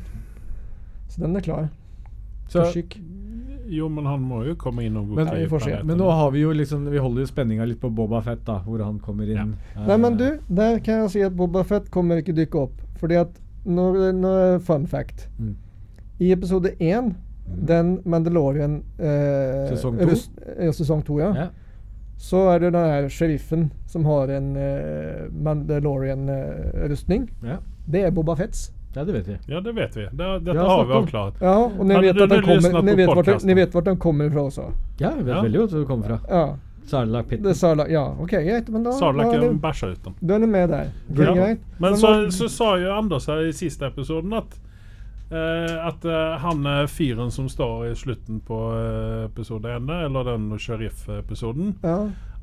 Så den er klar. Så, Jo, men han må jo komme innom Men- Ja. Men nå har vi jo liksom Vi holder jo spenninga litt på Boba Fett, da, hvor han kommer inn. Eh, Nei, men du, der kan jeg si at Boba Fett kommer ikke dykke opp. Fordi at når, når Fun fact. Mm. I episode én, den Mandalorian eh, Sesong to? rust- ja, sesong to, ja. ja. Så er det den her sheriffen som har en uh, Mandalorian-rustning. Ja. det er Boba Fetts. ja, det vet vi. Ja, det vet vi. Det, dette Ja, har vi avklart. Ja, og ni vet, at kommer, ni, vet vart, ni vet hvor den kommer fra også. Ja, vi vet Ja. veldig godt hvor den kommer fra. Ja. Sarlacc pitten. Det Ja, OK, greit. Men da, da, er bæsja ut den. da er ni med der. Er Ja. Men Men så, så sa jo Anders her i siste episoden at eh, at eh, han er fyren som står i slutten på eh, episode 1, eller den sheriff-episoden ja.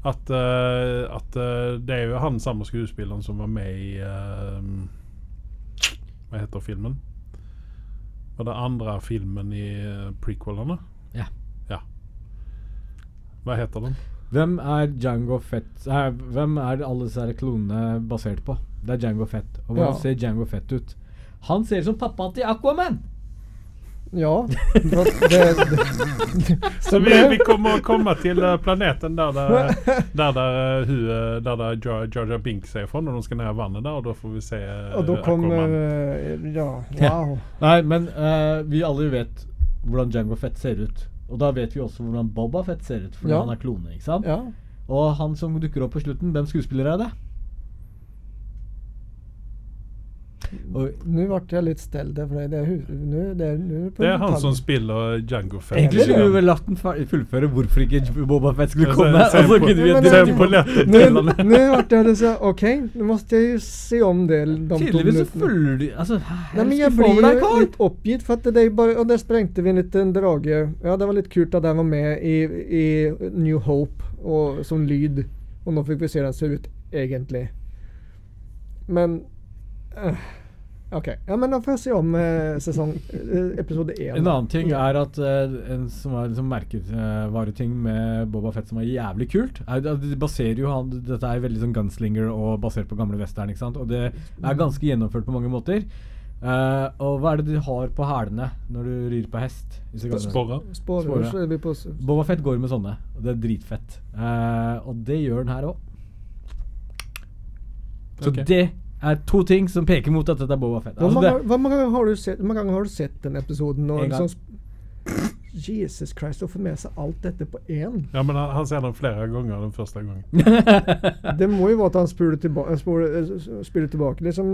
At, eh, at eh, det er jo han samme skuespilleren som var med i eh, Hva heter filmen? Var det andre filmen i uh, prequelene? Ja. ja. Hva heter den? Hvem er Jango Fett eh, Hvem er alle disse klonene basert på? Det er Jango Fett. Og hvordan Ja. ser Jango Fett ut? Han ser ut som pappaen til Aquaman! Ja. Det, det, det, Så vi, vi kommer å komme til eh, planeten der der, der, der, eh, eh, der, der Jar Jar Jar Binks er fra, når de skal ned i vannet der, og da får vi se og da kommer Ja. wow. Nei, men uh, vi alle vet hvordan Jango Fett ser ut. Og da vet vi også hvordan Boba Fett ser ut, fordi Ja. han er klone. ikke sant? Ja. Og han som dukker opp på slutten, hvem skuespiller er det? Og Nå ble jeg litt stille, for det er, nu, det er, nu på Det er han som spiller Django Fett. Egentlig skulle vi vel latt den fullføre hvorfor ikke Boba Fett skulle Ja, komme. se- se Og så på- nå vi Ja, til han. nu vart så, okej, nu måste jag ju se om det Tydeligvis så følger de Altså, Nei, men deg, blir litt oppgitt for at det är bara, och där sprängte vi en liten drage. Ja, det var litt kult at den var med i, i New Hope og, som lyd. og nå fikk vi se hvordan den ser ut egentlig. Men, okej. Ja, men da får jeg se om eh, sesong eh, episode 1. En annen ting er at eh, en som er liksom merkevareting med Boba Fett som er jævlig kult, er at de baserer jo han Dette er veldig sånn gunslinger og basert på gamle western, ikke sant? Og det er ganske gjennomført på mange måter. Uh, og hva er det de har på hælene når du rir på hest? disse gamle- Sporre. Spår, Spåret. så är vi på... s- Boba Fett går med sånne, og det er dritfett. Uh, og det gjør den her òg. Så Ok. det er to ting som peker mot at dette er Boba Fett. Hvor Altså, mange, det, hvor, mange ganger har du sett, hvor mange ganger har du sett den episoden? Og En gang. liksom, Jesus Christ, å få med seg alt dette på én. Ja, men han, han ser den flere ganger den første gangen. Det må jo være at han spiller, tilba spoler, spiller tilbake liksom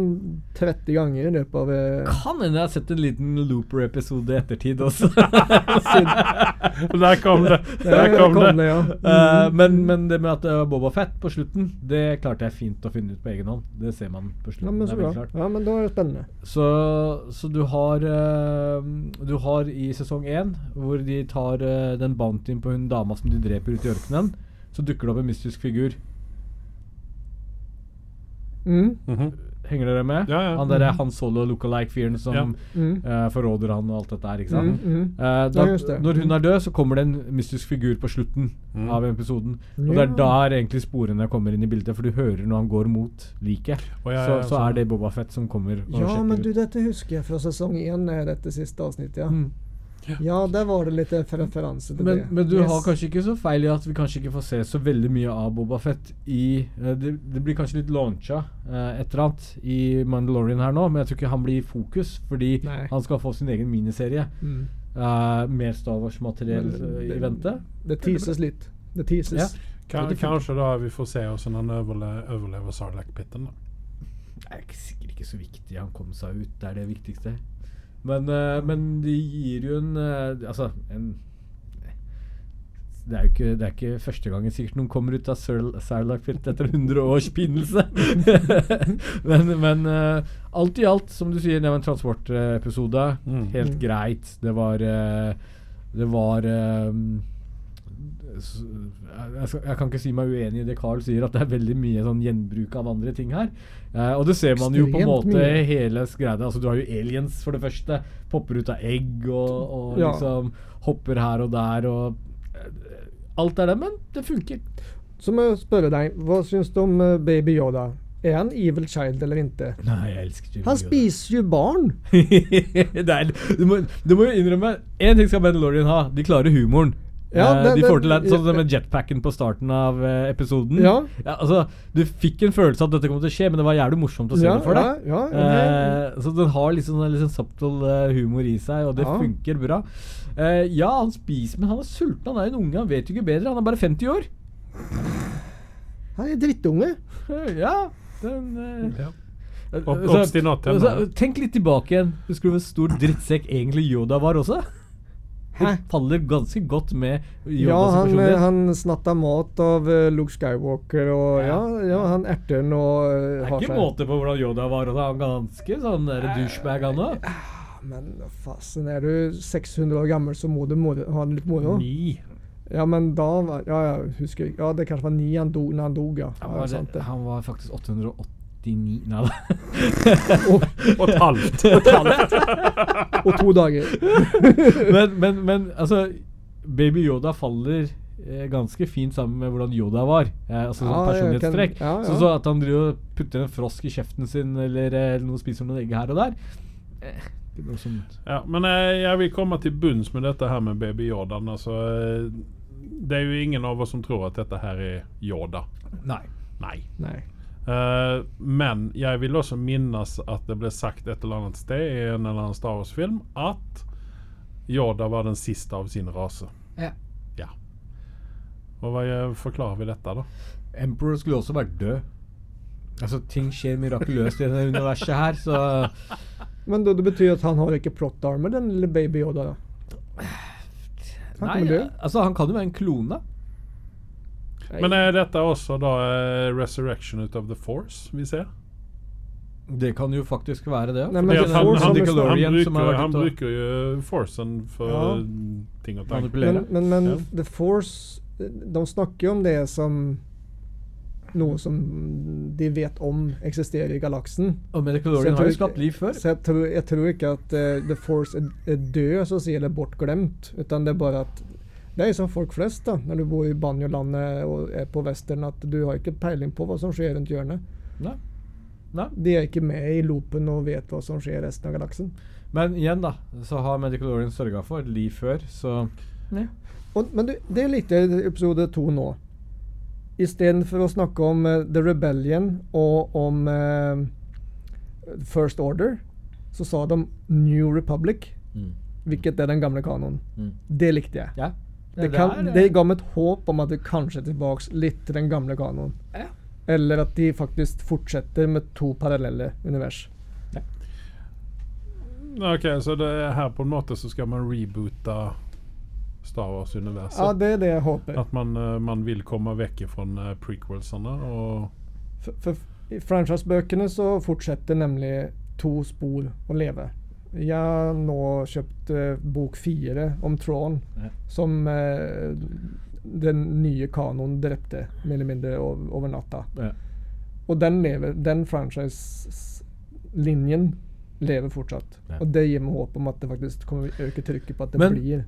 30 ganger i løpet av eh, kan hende jeg har sett en liten Looper-episode i ettertid også. Der kom det! Der kom det! ja. Eh, men, men det med at det var Boba Fett på slutten, det klarte jeg fint å finne ut på egen hånd. Det ser man på ja, slutten. men så bra. klart. Ja, men da er det spennende. Så, så du har uh, Du har i sesong én, hvor de tar uh, den bountyen på hun dama som de dreper ute i ørkenen, så dukker det opp en mystisk figur. Mm. Mhm. Henger dere med? Ja, ja. Han derre Han Solo lookalike-fyren som Ja. Mm. uh, forråder han og alt dette her, ikke sant? Mm, mm. Uh, da, Ja, det. når hun er død, så kommer det en mystisk figur på slutten Mm. av episoden. Og Ja. det er der egentlig sporene kommer inn i bildet, for du hører når han går mot liket. Oh, ja, så, ja, så sånn. er det Boba Fett som kommer og Ja, sjekker men du, dette husker jeg fra sesong én, eh, dette siste avsnittet. Ja, Mm. Ja der var det litt referanse til Men, det. men du Yes. har kanskje ikke så feil i at vi kanskje ikke får se så veldig mye av Boba Fett i eh, det, det blir kanskje litt launcha eh, et eller annet i Mandalorian her nå, men jeg tror ikke han blir i fokus, fordi Nei. han skal få sin egen miniserie. mm. Uh, mer Star Wars-materiell eh, i vente. Det teases litt. Det teases. Ja. Kan, det kanskje da vi får se hvordan han overle overlever Sarlacc-pitten. da. Det er sikkert ikke så viktig. Han kom seg ut. Det er det viktigste. Men, eh, men de gir jo en eh, Altså, en det er jo ikke, det er ikke første gangen sikkert noen kommer ut av Sar- etter 100 års pinnelse. men men uh, alt i alt, som du sier, det var en transportepisode. Mm. Helt Mm. greit. Det var uh, Det var s- jeg, skal, jeg kan ikke si meg uenig i det Carl sier, at det er veldig mye sånn gjenbruk av andre ting her. Eh, og det ser man jo på en måte mye. hele greia. Altså, du har jo aliens, for det første. Popper ut av egg og, og Ja. liksom hopper her og der og eh, Alt er det, men det funker. Så må jeg spørre deg, hva syns du om eh, Baby Yoda? Er han evil child eller ikke? Nei, jeg elsker Han spiser jo barn! er, du, må, du må jo innrømme Én ting skal Mandalorian ha. De klarer humoren. Ja, Eh, det- de får til det, sånn som med jetpacken på starten av eh, episoden. Ja. altså, du fikk en følelse av at dette kom til å skje, men det var jævlig morsomt å se Ja, det for ja, deg. ja, Eh, så den har liksom sånn liksom subtle eh, humor i seg, og det Ja. funker bra. Eh, ja, han spiser, men han er sulten. Han er en unge, han vet jo ikke bedre. Han er bare 50 år. Han er drittunge. Ja, den eh, Ja. Opp- så- så- Tenk litt tilbake igjen. Husker du hvor stor drittsekk egentlig Yoda var også? Hæ? Faller ganske godt med Ja, han, eh, han snatta mat av eh, Luke Skywalker, og ja, ja han erter den og uh, det er ikke seg måte på hvordan Yoda var. Og han er ganske sånn der douchebag, han òg. Men fasen, er du 600 år gammel, så må du ha det litt moro. Ni. Ja, men da var Ja, jeg husker. Ja, det kanskje var ni han dog, når han dog, ja. Han, var- det. han var faktisk 889 Nei da. Og et halvt. Og to dager. men, men, men altså Baby Yoda faller eh, ganske fint sammen med hvordan Yoda var. Eh, altså sånn Ja, jeg personlighetstrekk. ja, ja. Så, så at han driver og putter en frosk i kjeften sin, eller eller noe spiser noen egg her og der eh, sånt. Ja, men eh, jeg vil komme til bunns med dette her med Baby Yoda. Altså, eh, det er jo ingen av oss som tror at dette her er Yoda. Nei. Nei. Nei. Eh, men jeg vil også minnes at det ble sagt et eller annet sted i en eller annen Star Wars-film at Yoda var den siste av sin rase. Ja. Ja. Og hva forklarer vi dette, da? Emperor skulle også vært død. Altså, ting skjer mirakuløst i dette universet her, så Men det, det betyr at han har ikke plot armor, den lille baby Yoda? da? Han Nei, altså, han kan jo være en klone. Men er dette også da eh, Resurrection ut of the Force vi ser? Det kan jo faktisk være det. Nei, men det han, Force han, han, har bruker, han bruker jo Forcen for Ja. ting og tang. Manipulere. Men, men, men Ja. The Force De snakker jo om det som noe som de vet om eksisterer i galaksen. Og Medicalorian har jo skapt liv før. Så jeg tror, jeg tror ikke at uh, The Force er, er død, så å si, eller bortglemt. Utan det er bare at Det er som folk flest, da, når du bor i Banjolandet og er på western, at du har ikke peiling på hva som skjer rundt hjørnet. Nei. Nei. De er ikke med i loopen og vet hva som skjer i resten av galaksen. Men igjen, da, så har Medical Orion sørga for liv før, så Og, men du, det er litt i episode to nå. Istedenfor å snakke om uh, The Rebellion og om uh, First Order, så sa de New Republic, Mm. hvilket er den gamle kanonen. Mm. Det likte jeg. Ja. Det, det kan, er, eh, det ga meg et håp om at det kanskje er tilbake litt til den gamle kanoen. Ja. Eller at de faktisk fortsetter med to parallelle univers. Ok, så det er her på en måte så skal man reboote Star Wars-universet? Ja, det er det jeg håper. At man, eh, man vil komme vekk fra uh, prequelsene og For, for i franchise-bøkene så fortsetter nemlig to spor å leve. Jeg har nå kjøpt uh, bok fire om Tron, Ja. som uh, den nye kanoen drepte mer eller mindre over, over natta. Ja. Og den lever, den franchise-linjen lever fortsatt. Ja. Og det gir meg håp om at det faktisk kommer å øke trykket på at det Men- blir.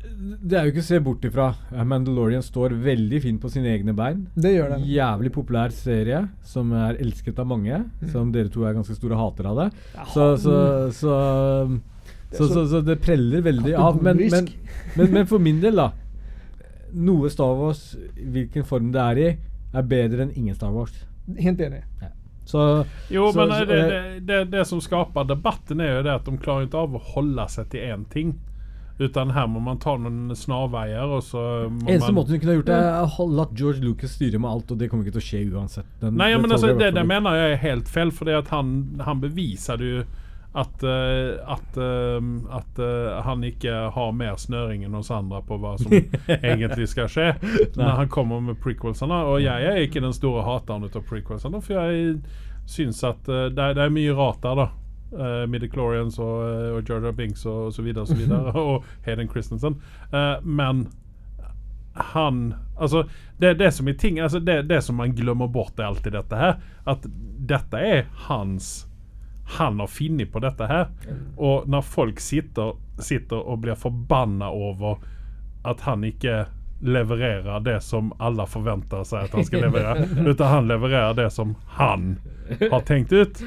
Det er jo ikke å se bort ifra. Mandalorian står veldig fint på sine egne bein. Det gjør den. Jævlig populær serie som er elsket av mange. Mm. Som dere to er ganske store hatere av det. Så, så, så, så, så, så det preller veldig av. Men, men, men, men for min del, da. Noe Star Wars, hvilken form det er i, er bedre enn ingen Star Wars. Helt enig. Så Jo, så, men så, det, eh, det, det, det som skaper debatten er jo det at de klarer ikke av å holde seg til én ting. Utan her må man ta noen snarveier, og så må Eneste man måten du kunne gjort det, er å latt George Lucas styre med alt, og det kommer ikke til å skje uansett. Den- Nei, det men altså, det, det mener jeg er helt feil, for han, han bevisade jo at, eh, at, eh, at eh, han ikke har mer snøring enn oss andre på hva som egentlig skal skje når han kommer med prequelsene. Og jeg er ikke den store hateren av prequelsene, for jeg syns at det, er- det er mye rart der, da. Uh, Midichlorians og, uh, og Jar Binks og, og så videre og så videre. og Hayden Christensen. Uh, men han Altså, det, det som er ting altså det, det som man glemmer bort, er alltid dette her. At dette er hans Han har funnet på dette her. Og når folk sitter, sitter og blir forbanna over at han ikke levererer det som alle forventer seg at han skal levere, utan han levererer det som han har tenkt ut.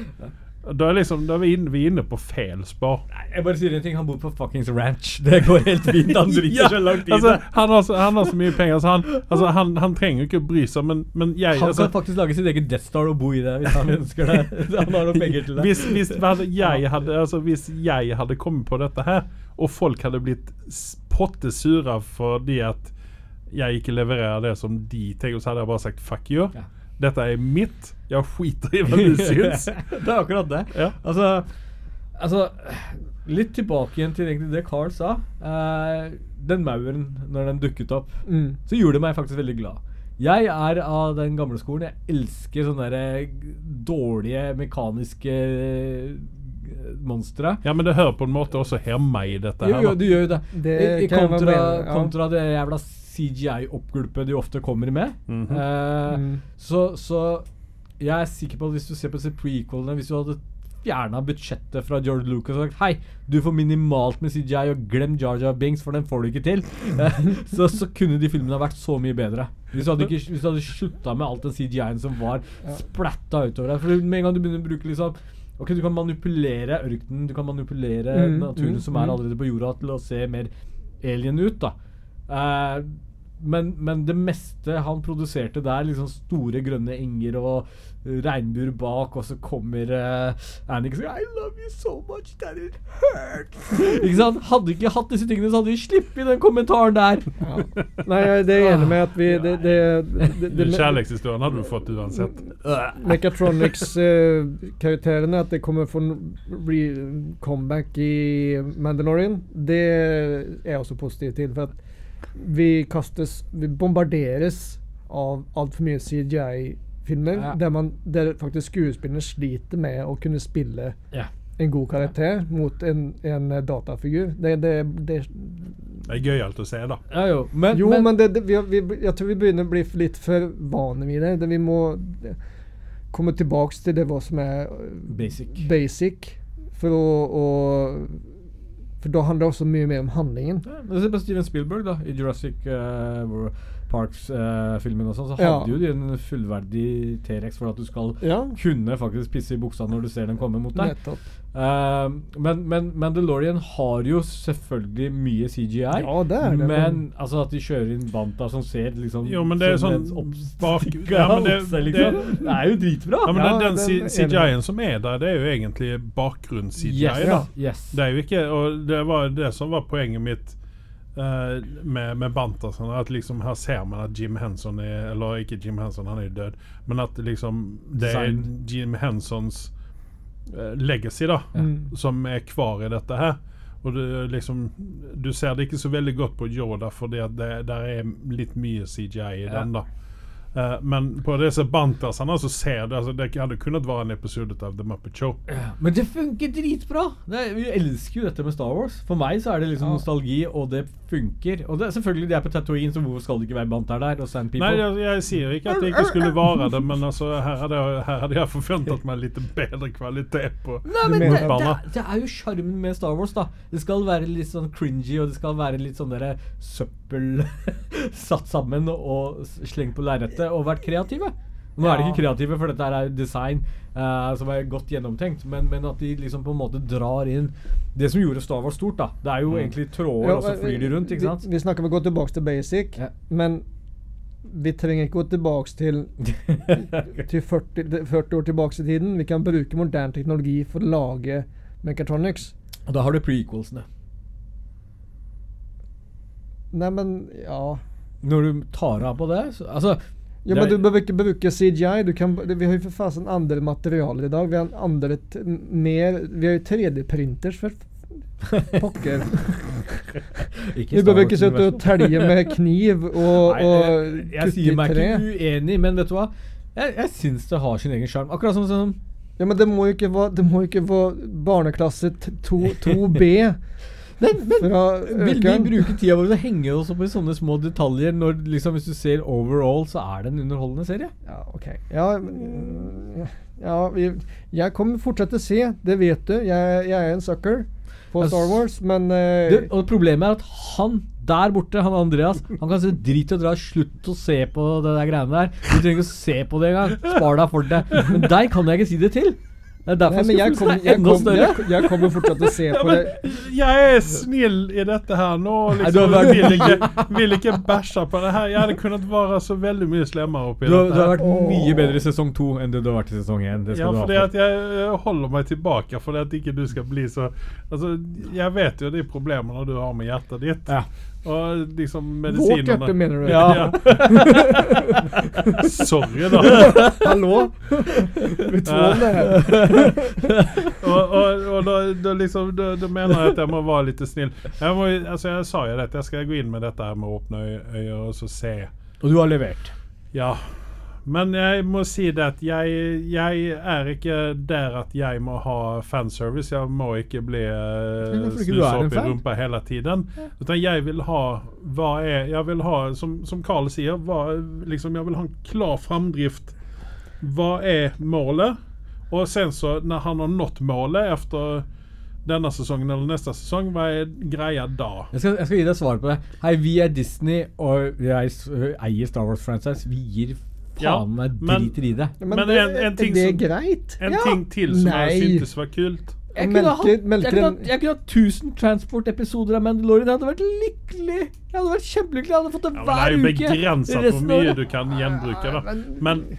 Da er, liksom, da er vi, inne, vi er inne på feil spor. Nei, Jeg bare sier en ting, han bor på fuckings ranch. Det går helt fint. Han driter Ja, så langt i altså, han, har så, han har så mye penger, så han, altså, han, han trenger jo ikke å bry seg, men, men jeg Han altså, kan faktisk lage sitt eget Death Star og bo i det hvis han ønsker det. Han har noen penger til det. hvis, hvis, jeg hadde, altså, hvis jeg hadde kommet på dette her, og folk hadde blitt pottesure fordi at jeg ikke leverer det som de tenker, så hadde jeg bare sagt fuck you. Ja. Dette er mitt. Jeg skiter i hva du syns. det er akkurat det. Ja. Altså, altså Litt tilbake igjen til egentlig det Carl sa. Eh, den mauren, når den dukket opp, Mm. så gjorde det meg faktisk veldig glad. Jeg er av den gamle skolen. Jeg elsker sånne dårlige mekaniske eh, monstre. Ja, men det hører på en måte også hjemme i dette Jo, her. jo, du gjør jo det. Det I, i kontra, med ja. kontra det jævla CGI-oppgulpet de ofte kommer med. Mhm. Eh, Mm. så, så jeg er sikker på at hvis du ser på disse prequelene Hvis du hadde fjerna budsjettet fra George Lucas og sagt Hei, du får minimalt med CGI, og glem Jar Jar Binks, for den får du ikke til. Så, så kunne de filmene ha vært så mye bedre. Hvis du hadde, ikke, hvis du hadde slutta med alt den CGI-en som var splatta utover deg. For med en gang du begynner å bruke liksom Ok, du kan manipulere ørkenen, du kan manipulere Mm, naturen mm, som er mm. allerede på jorda, til å se mer alien ut, da. Eh, men, men det meste han produserte der, liksom store grønne enger og eh, regnbuer bak, og så kommer uh, Annik og sier I love you so much that it hurts. ikke sant? Hadde ikke hatt disse tingene, så hadde vi sluppet den kommentaren der. Ja. Nei, det er jeg enig med at vi det, det, det, det, kjærlighetshistorien hadde du fått uansett. Mechatronics-karakterene, at det kommer for comeback i Mandalorian, det er jeg også positiv til. For at vi kastes Vi bombarderes av altfor mye CGI-filmer Ja. der, man, der faktisk skuespillerne sliter med å kunne spille Ja. en god karakter mot en, en eh, datafigur. Det, det, det, Det er gøyalt å se, da. Ja, jo. Men, jo, men, men, det, det, vi, vi, jeg tror vi begynner å bli litt for vane med det. vi må komme tilbake til det hva som er Basic. basic for å, å For da handler det også mye mer om handlingen. Ja, Se på Steven Spielberg da i Jurassic uh. Parks-filmen og sånn, så Ja. hadde jo de en fullverdig T-rex for at du skal Ja, kunne faktisk pisse i buksa når du ser den komme mot deg. Eh, men, men Mandalorian har jo selvfølgelig mye CGI. Ja, det er det. Men altså at de kjører inn Banta som ser liksom Jo, men det er sånn en bak- ja, men det- halse, liksom. det, er jo dritbra. Ja, men Ja, den, den CGI-en som er der, det er jo egentlig bakgrunns-CGI. yes, yes. Det er jo ikke Og det var det som var poenget mitt eh, med, med sånn. At liksom her ser man at Jim Henson er Eller ikke Jim Henson, han er jo død. Men at liksom det er Jim Hensons uh, legacy da Mm. som er kvar i dette her. Og du, liksom, du ser det ikke så veldig godt på Yoda, fordi at det der er litt mye CGI i Ja. den. da Eh, Men på disse bantasene så ser du altså, Det hadde kunnet være en episode av The Muppet Show. Men det funker dritbra! Det vi elsker jo dette med Star Wars. For meg så er det liksom Ja. nostalgi, og det funker. Og det, selvfølgelig, de er på Tatooine, så hvorfor skal det ikke være Banter der? Og Sand People? Nei, jeg, jeg sier ikke at det ikke skulle være det, men altså, her hadde jeg, her hadde jeg forventet meg litt bedre kvalitet på Nei, men det, det, det? er- det er jo sjarmen med Star Wars, da. Det skal være litt sånn cringy, og det skal være litt sånn derre søppel satt sammen og slengt på lerretet, og vært kreative. Nå er de ikke kreative, for dette er design uh, som er godt gjennomtenkt, men, men at de liksom på en måte drar inn det som gjorde Star Wars stort, da. Det er jo egentlig tråder, Ja, og så flyr de rundt, ikke sant? Vi, vi snakker om å gå tilbake til basic, Ja. men vi trenger ikke gå tilbake til, til 40, 40 år tilbake i tiden. Vi kan bruke moderne teknologi for å lage mechatronics. og da har du prequelsene. Nei, men ja Når du tar av på det så, Altså Ja, men du behøver ikke bruke CGI. Du kan, vi har jo for fasen andre materialer i dag. Vi har andre mer Vi har jo 3D-printers for pokker. Vi behøver ikke sitte og telje med kniv og, Nei, og jeg, jeg kutte sier meg ikke uenig, men vet du hva? Jeg, jeg syns det har sin egen sjarm. Akkurat som sånn Ja, men det må jo ikke være, det må ikke være barneklasse 2, 2B. Men, men vil vi bruke tida vår til å henge oss opp i sånne små detaljer når liksom hvis du ser overall, så er det en underholdende serie? Ja, ok. Ja, men, ja vi, jeg kommer fortsatt til å se, det vet du. Jeg, jeg er en sucker på Star Wars, men uh, Det, og problemet er at han der borte, han Andreas, han kan si drit og dra. Slutt å se på det der greiene der. Du trenger ikke å se på det engang. Spar deg for det. Men deg kan jeg ikke si det til. Det er derfor Nei, men jeg er jeg enda kom, større. jeg, jeg kommer fortsatt til å se Ja, på men det. jeg er snill i dette her nå. Liksom, Nei, vil, ikke, vil ikke bæsje på det her. Jeg hadde kunnet være så veldig mye slemmere oppi Du, dette. du har vært vært mye bedre i sesong to enn det du har vært i sesong én. Ja, for det fordi for. at jeg eh, holder meg tilbake fordi at ikke du skal bli så Altså, jeg vet jo de problemene du har med hjertet ditt. Ja. Og liksom Vårt hjerte, mener du? Ja. Sorry, da. Hallo? Vi tror det her. og, og, og da, da, liksom, da, da mener jeg at jeg må være litt snill. Jeg, må, altså, jeg sa jo dette, jeg skal gå inn med dette her med åpne øy- øyne og så se. Og du har levert. Ja. Men jeg må si det at jeg, jeg er ikke der at jeg må ha fanservice. Jeg må ikke bli Men uh, snusa opp i rumpa hele tiden. Utan jeg vil ha hva er Jeg vil ha, som, som Carl sier, hva, liksom, jeg vil ha en klar framdrift. Hva er målet? Og sen så, når han har nådd målet etter denne sesongen eller neste sesong, hva er greia da? Jeg skal, jeg skal gi deg svar på det. Hei, vi er Disney, og vi eier Star Wars franchise. Vi gir faen Ja, meg men- driter i det. Men, Men en- en ting det er som- greit. En Ja. ting til som jeg syntes var kult. Jeg kunne, hatt, jeg, melker kunne en- hatt, jeg kunne hatt 1000 transport-episoder av Mandalorian. Jeg hadde vært lykkelig. Jeg hadde vært kjempelykkelig. Jeg hadde fått det Ja, men det er jo begrensa hvor mye du kan gjenbruke. da. men- Men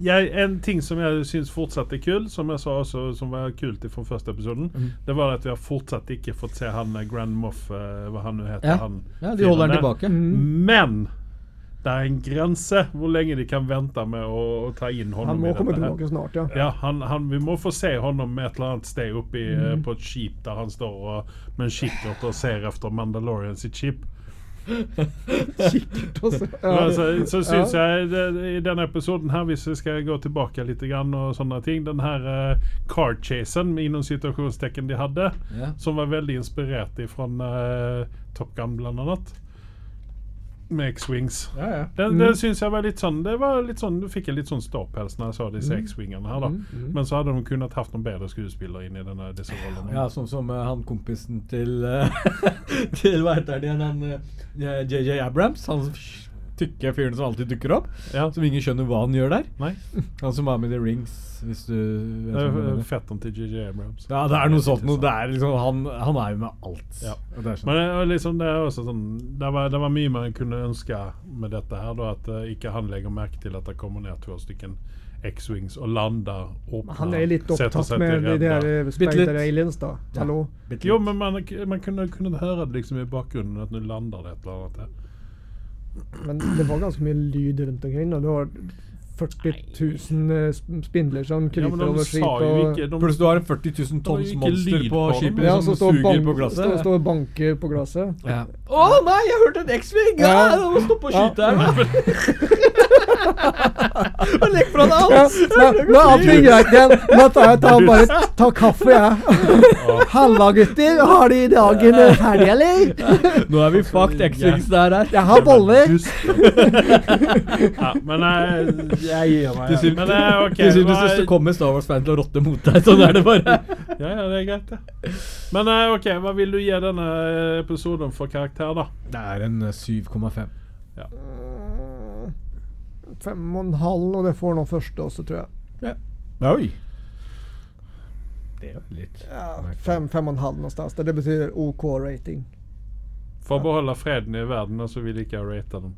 jeg, en ting som jeg syns fortsatt er kul, som jeg sa også som var kult fra første episoden, mm. det var at vi har fortsatt ikke fått se han eh, Grand Moff, eh, hva han nå heter. Ja. han Ja, de holder han tilbake. Mm. Men det er en grense hvor lenge de kan vente med å, å ta inn Han må komme tilbake snart, ja. Ja, han, han, vi må få se honom med et eller annet sted oppe eh, Mm. på et skip der han står og, med en kikkert og ser etter Mandalorian sitt skip. Kikkert også. Ja, så, så syns Ja. jeg det, i denne episoden her, hvis vi skal gå tilbake litt grann og sånne ting Den her uh, car chasen innom situasjonstekken de hadde, Ja. som var veldig inspirert fra uh, Top Gun, blant annet. Med X-Wings. Ja, ja. Det, Mm. syns jeg var litt sånn Det var litt sånn Du fikk en litt sånn ståpels når jeg så disse Mm. X-wingene her, da. Mm, Men så hadde de kunnet hatt noen bedre skuespillere inn i denne, disse rollene. Ja, sånn som uh, han kompisen til uh, Til hva heter det igjen? Han eh, JJ Abrams? Han tykke fyren som alltid dukker opp. Ja. Som ingen skjønner hva han gjør der. Nei. Han som var med i The Rings, hvis du vet Det er fetteren til JJ Abrams. Ja, det er noe sånt noe. Det er liksom, han, han er jo med alt. Ja. Og det er sånn. Men var liksom, det er også sånn Det var, det var mye man kunne ønske med dette her. Da, at uh, ikke han legger merke til at det kommer ned to stykker X-Wings og lander åpner, Han er litt opptatt med de der eh. Spider Aliens, da. Ja. Hallo? Jo, men man, man kunne, kunne høre det liksom i bakgrunnen at nå lander det et eller annet. Men det var ganske mye lyd rundt omkring. Og du har 40 000 eh, sp- spindler som Ja, kryper de over sa skip. jo Og, ikke de, Pluss du har en 40 000 tonns monster på på skipet ja, som som står suger bank, på glasset. står, står og banker på glasset. Ja. Å nei, jeg hørte en X-Wing! Ja, Ja. jeg må stoppe å skyte her. Og legg fra deg Ja, alt! men, men alt blir greit igjen. Nå tar jeg tar bare tar kaffe, jeg. Halla, gutter. Har de dagen eh, ferdig, eller? Nå er vi fucked X-Wings der her. Jeg har boller. ja, men jeg, jeg gir meg. Ja. Men eh, ok. til syvende og kommer Star Wars-fan til å rotte mot deg. Sånn er det bare. Ja, ja, det er greit, det. Men eh, ok, hva vil du gi denne episoden for karakter, da? Det er en eh, 7,5. Mm, Fem og en halv, og det får nå første også, tror jeg. Oi. Det er jo litt Ja, fem, fem og en halv någonstans. Det betyder OK rating. For å beholde freden i verden, så vil jeg ikke rate den.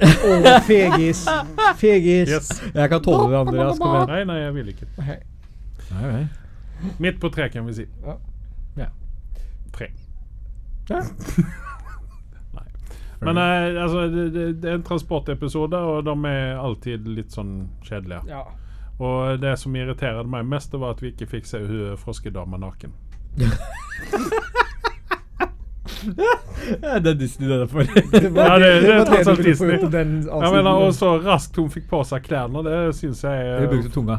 Åh, fegis. Fegis. Yes. Jeg kan tåle det, Andreas. Kom igjen. Nei, nei, jeg vil ikke. Hei. Nei, nei. Midt på tre, kan vi si. Ja. Ja. Tre. Ja. Men eh, altså, det, det, det er en transportepisode, og de er alltid litt sånn kjedelige. Ja. Og det som irriterte meg mest, det var at vi ikke fikk se hun froskedama naken. Ja, det er Disney det er for. Det var Ja, det- det er tross alt Disney. Jeg mener, Og så raskt hun fikk på seg klærne, det syns jeg er brukte tunga.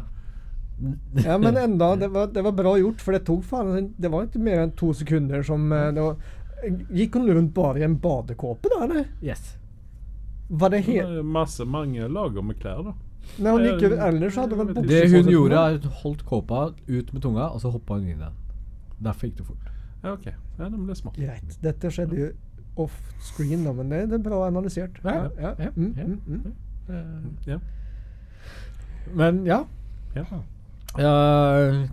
Ja, men enda, det var, det var bra gjort, for det tok faen Det var ikke mer enn to sekunder som eh, det var, Gikk hun rundt bare i en badekåpe, da, eller? Yes. Var det helt masse mange lager med klær, da. Nei, hun gikk Ellers hadde hun Det Det hun gjorde, er at hun holdt kåpa ut med tunga, og så hoppa hun inn i den. Derfor gikk det fort. Ja, ok. Ja, det ble smart. Greit. Dette skjedde jo off-screen, da, men det, det er bra analysert. Ja, ja, Mm, ja. mm, mm. Ja. Men ja. ja. Ja,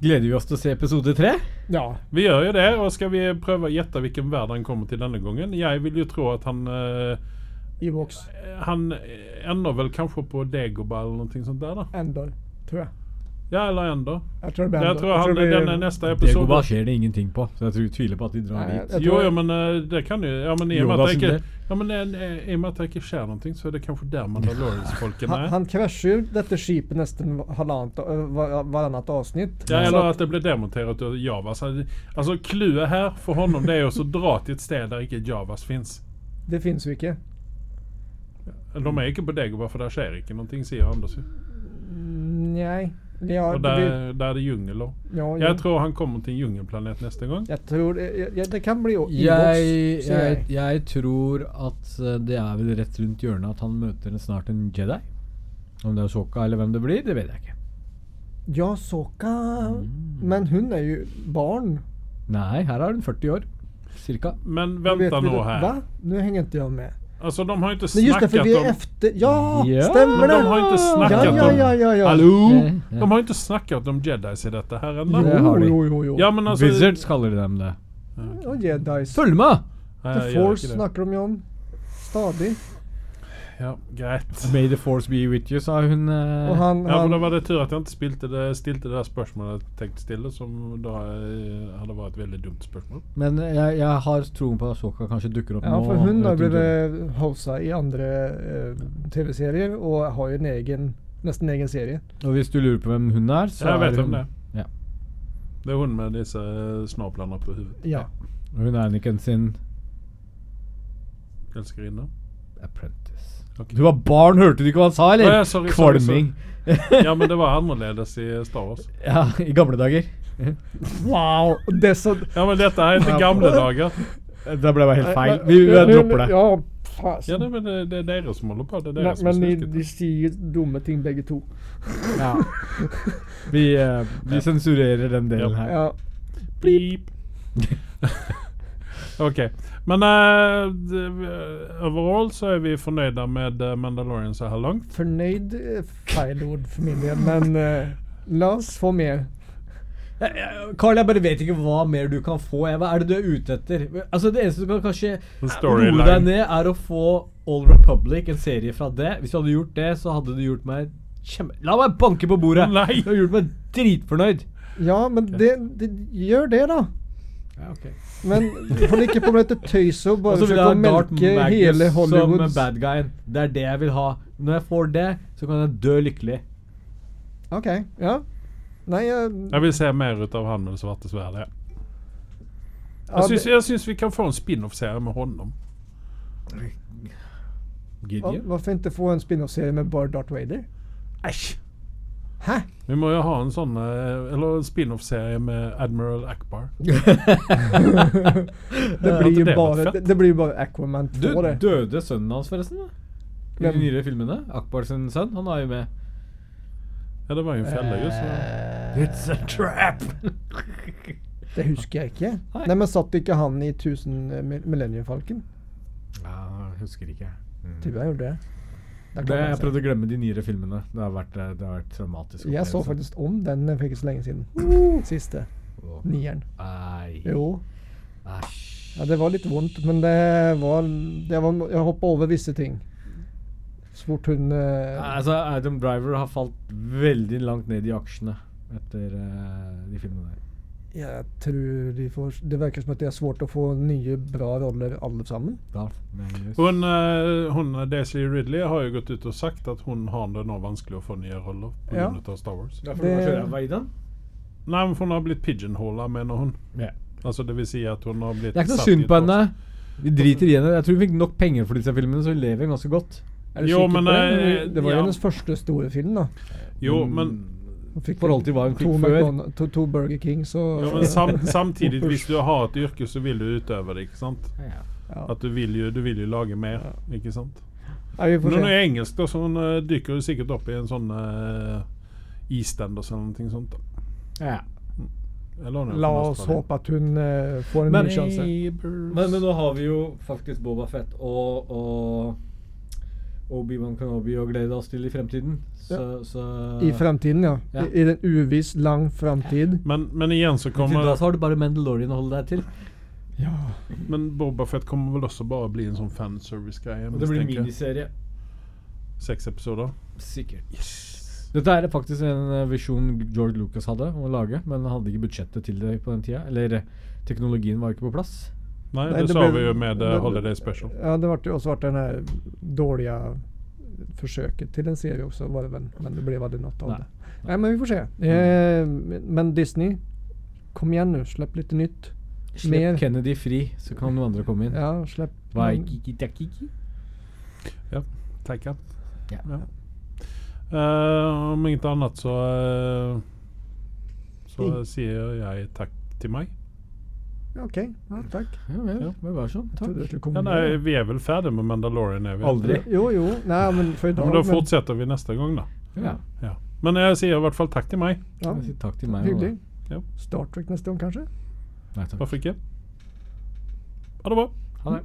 gleder vi oss til å se episode tre? ja. Vi gjør jo det, og skal vi prøve å gjette hvilken verden han kommer til denne gangen? Jeg vil jo tro at han uh. Han ender vel kanskje på Dagobah eller noe sånt der, da? Ender, tror jeg. Ja, eller enda. Jeg tror det blir Jeg tror han det blir- denne neste Dagobah episode skjer det ingenting på, så jeg tror, tviler på at de drar Nei, dit. jeg Jo, tror- jo, men eh, det kan jo Ja, men i og med at det ikke. Ja, men eh, I og med at det ikke skjer noe, så er det kanskje der Mandalorians-folkene er. han krasjer jo dette skipet nesten halvannet, avsnitt. Ja, eller at- det ble demontert av Javas. Altså, Clouet her for honom det er jo å dra til et sted der ikke Javas fins. Det fins jo ikke. De er ikke på Dagobah, for der skjer ikke noe, sier Anders. Nei. Ja, Og det, der, der er det jungel òg. ja, ja. Jeg tror han kommer til en jungelplanet neste gang. Jeg tror det, jeg, det kan bli o- Jeg, jeg, jeg. jeg tror at eh, det er vel rett rundt hjørnet at han møter en- snart en Jedi. Om det er Soka eller hvem det blir, det vet jeg ikke. Ja, Soka Mm. Men hun er jo barn. Nei, her er hun 40 år. Cirka. Men vent da nå her. Hva? Nå henger ikke jeg med. Alltså de har ju inte Men just det, för vi är om... efter... Ja, Ja, stämmer Men det? de har inte snackat ja, ja, om... ja, ja, ja. Hallå? Ja, ja. De har ju inte snackat om jedis i detta här enda. Jo, Det har de. jo, jo, jo. Ja men alltså... Wizards kaller de dem det. Och jedis. Følg med! The Force snakker de jo om. Stadig. Ja, greit. May the force be with you, sa hun. eh. Og han, Ja, men da var det tur at jeg ikke spilte det, stilte det der spørsmålet jeg tenkte stille, som da eh, hadde vært et veldig dumt spørsmål. Men jeg, jeg har troen på at Soka kanskje dukker opp Ja, nå. for hun har vet ikke. blitt hosta i andre eh, TV-serier og har jo en egen nesten egen serie. Og hvis du lurer på hvem hun er, så jeg er vet hun det. Ja. Det er hun med disse snaplene på hodet. Ja. Og Hun er Anniken sin Elskerinne. apprentice. Ok. Du var barn, hørte du ikke hva han sa, eller? Oh, ja, sorry, sorry, Kvalming. Ja, men det var annerledes i Star Wars. ja, i gamle dager. Wow! Det er så Ja, men dette er ikke gamle dager. Det ble bare helt feil. Vi, vi dropper det. Ja, Ja, det, men det, det er dere som holder på. Det er dere Nei, som men de, de sier dumme ting begge to. Ja. Vi, uh, vi sensurerer den delen Ja. her. Ja. Beep. Okej. Men uh, overall så er vi fornøyde med eh, Mandalorian så her langt. Fornøyd feil ord for min del, men uh, la oss få mer. Carl, jeg bare vet ikke hva mer du kan få. Hva er det du er ute etter? Altså Det eneste du kan kanskje roe deg ned, er å få All Republic, en serie fra det. Hvis du hadde gjort det, så hadde du gjort meg kjempe... La meg banke på bordet! Nei. Du har gjort meg dritfornøyd. Ja, men det, det, gjør det, da. Ja, okay. Men hold ikke på med dette tøyset og bare jeg forsøke å melke hele Hollywood. som bad guyen. Det er det jeg vil ha. Når jeg får det, så kan jeg dø lykkelig. OK. Ja. Nei, jeg, jeg vil se mer ut av han med det svarte sverdet. ja, Jag, syns, det, jag syns vi kan få en spin-off-serie med honom. hva, Gideon? Varför inte få en spin-off-serie med bare Darth Vader? Äsch. Hæ? Vi må jo ha en sån, eh, eller en spin-off-serie med Admiral Akbar. Det blir jo bare det bara, det, blir ju Aquaman 2 Du, det. døde sønnen hans, forresten? da? I de nye nyere filmene? Akbar sin sønn? Han er jo med. Ja, det var jo en fälla så. It's a trap! Det husker jeg ikke. Nei. Nei, men satt ikke han i 1000 eh, Millennium Falcon? ja, jeg husker ikke. Mm. Tror jeg gjorde det. Det, jeg prøvde å glemme de nyere filmene. Det har vært, eh, det har vært traumatisk. Jeg så faktisk om den for ikke så lenge siden. Siste. Oh. Nieren. Nei. Jo. Æsj. Ja, det var litt vondt, men det var, det var Jeg hoppa over visse ting. Så fort hun uh, Altså, Adam Driver har falt veldig langt ned i aksjene etter uh, de filmene der. Jeg tror de får Det virker som at det er svårt å få nye, bra roller alle sammen. Hun, hun Hon, eh, Daisy Ridley har jo gått ut og sagt at hun har det nå vanskelig å få nye roller på Ja. av Star Wars. Derfor Det- det... kjører jeg den? Nei, men hun har blitt pigeonholad mener hun. Yeah. Altså, det vil si at hun har blitt Det er ikke noe synd på henne. Vi driter i henne. Jeg tror hun fikk nok penger for disse filmene, så hun lever ganske godt. Er du Jo, sikker men, på det? eh, Det var jo ja. hennes første store film, da. Jo, Mm. men, Hun fikk forhold til hva hun to, fikk før. To, to Burger Kings så ja, men sam, Samtidig, hvis du har et yrke, så vil du utøve det, ikke sant? ja. At du vil jo, du vil jo lage mer, ikke sant? Ja, vi får Men hun se. er engelsk, da, så hun uh, dykker jo sikkert opp i en sånn uh, EastEnders eller noe sånt. da. Ja. Eller La oss håpe at hun uh, får en Men- ny sjanse. Men, men nå har vi jo faktisk Boba Fett og, og Obi-Wan Kenobi og glede oss til i fremtiden. Så, så I fremtiden, ja. Ja. I, I den uviss lang fremtid. men, men igjen så kommer til da så har du bare Mandalorian å holde deg til. Ja. Men Bobafett kommer vel også bare bli en sånn fanservice-greie. Det blir miniserie. Seks episoder. Sikkert. Dette er faktisk en eh, visjon George Lucas hadde å lage, men han hadde ikke budsjettet til det på den tida. Eller teknologien var ikke på plass. Nei, Nei, det, det sa ble- vi jo med uh, det- Holiday Special. Ja, det ble også vært denne dårlige forsøket til en serie også, var det vel. Men det ble aldri noe av det. Nei, men vi får se. Eh, men Disney, kom igjen nå. Slipp litt nytt. Slipp Mer. Kennedy fri, så kan noen andre komme inn. Ja, slipp Waikiki-takiki. Tackar. Ja. Ja. Uh, om ingenting annat så, uh, så Mm. sier jeg takk til meg. OK. Ja, takk. Ja vel, Ja. men vær sånn. Takk. Ja, nei, vi er vel ferdig med Mandalorian? Er vi Aldri. Jo, jo. Nei, men for i Ja, dag men da men- fortsetter vi neste gang, da. Ja. Ja. Men jeg sier i hvert fall takk til meg. Ja, Jeg sier takk til meg. hyggelig. Ja. Star Trek neste gang, kanskje? Nei takk. Hvorfor ikke? Ha det bra. Ha det.